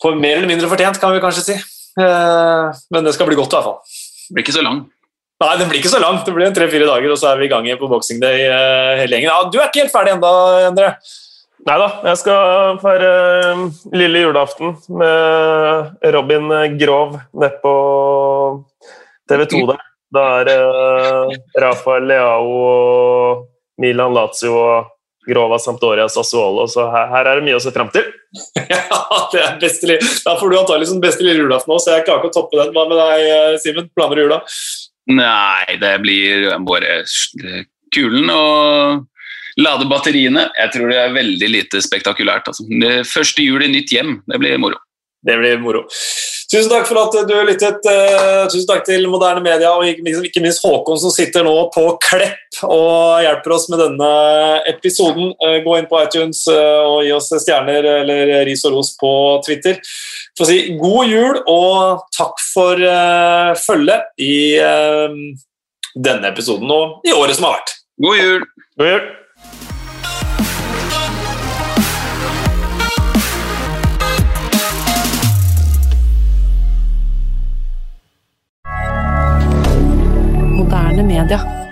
får mer eller mindre fortjent, kan vi kanskje si. Eh, men det skal bli godt, i hvert fall. Det blir ikke så lang. Nei, den blir ikke så lang. Det blir tre-fire dager, og så er vi i gang igjen på Boxing Day uh, hele gjengen. Ja, du er ikke helt ferdig ennå, Endre? Nei da, jeg skal feire uh, lille julaften med Robin Grov nede på TV2 der. Da er Rafa Rafael Leao og Milan Lazio og Grova Sampdoria Sassuolo, så her, her, er det mye å se fram til. ja, det er beste Da får du antakelig den beste lille julaften òg, så jeg klarer ikke å toppe den. Hva med deg, eh, Simen? Planer i jula? Nei, det blir bare kulen og lade batteriene. Jeg tror det er veldig lite spektakulært. Altså. Første jul i nytt hjem, det blir moro. Det blir moro. Tusen takk for at du lyttet. Uh, tusen takk til Moderne Media og ikke minst Håkon som sitter nå på Klepp og hjelper oss med denne episoden. Uh, gå inn på iTunes uh, og gi oss stjerner eller ris og ros på Twitter. For å si god jul og takk for følget i denne episoden og i året som har vært. God jul! God jul! Moderne media.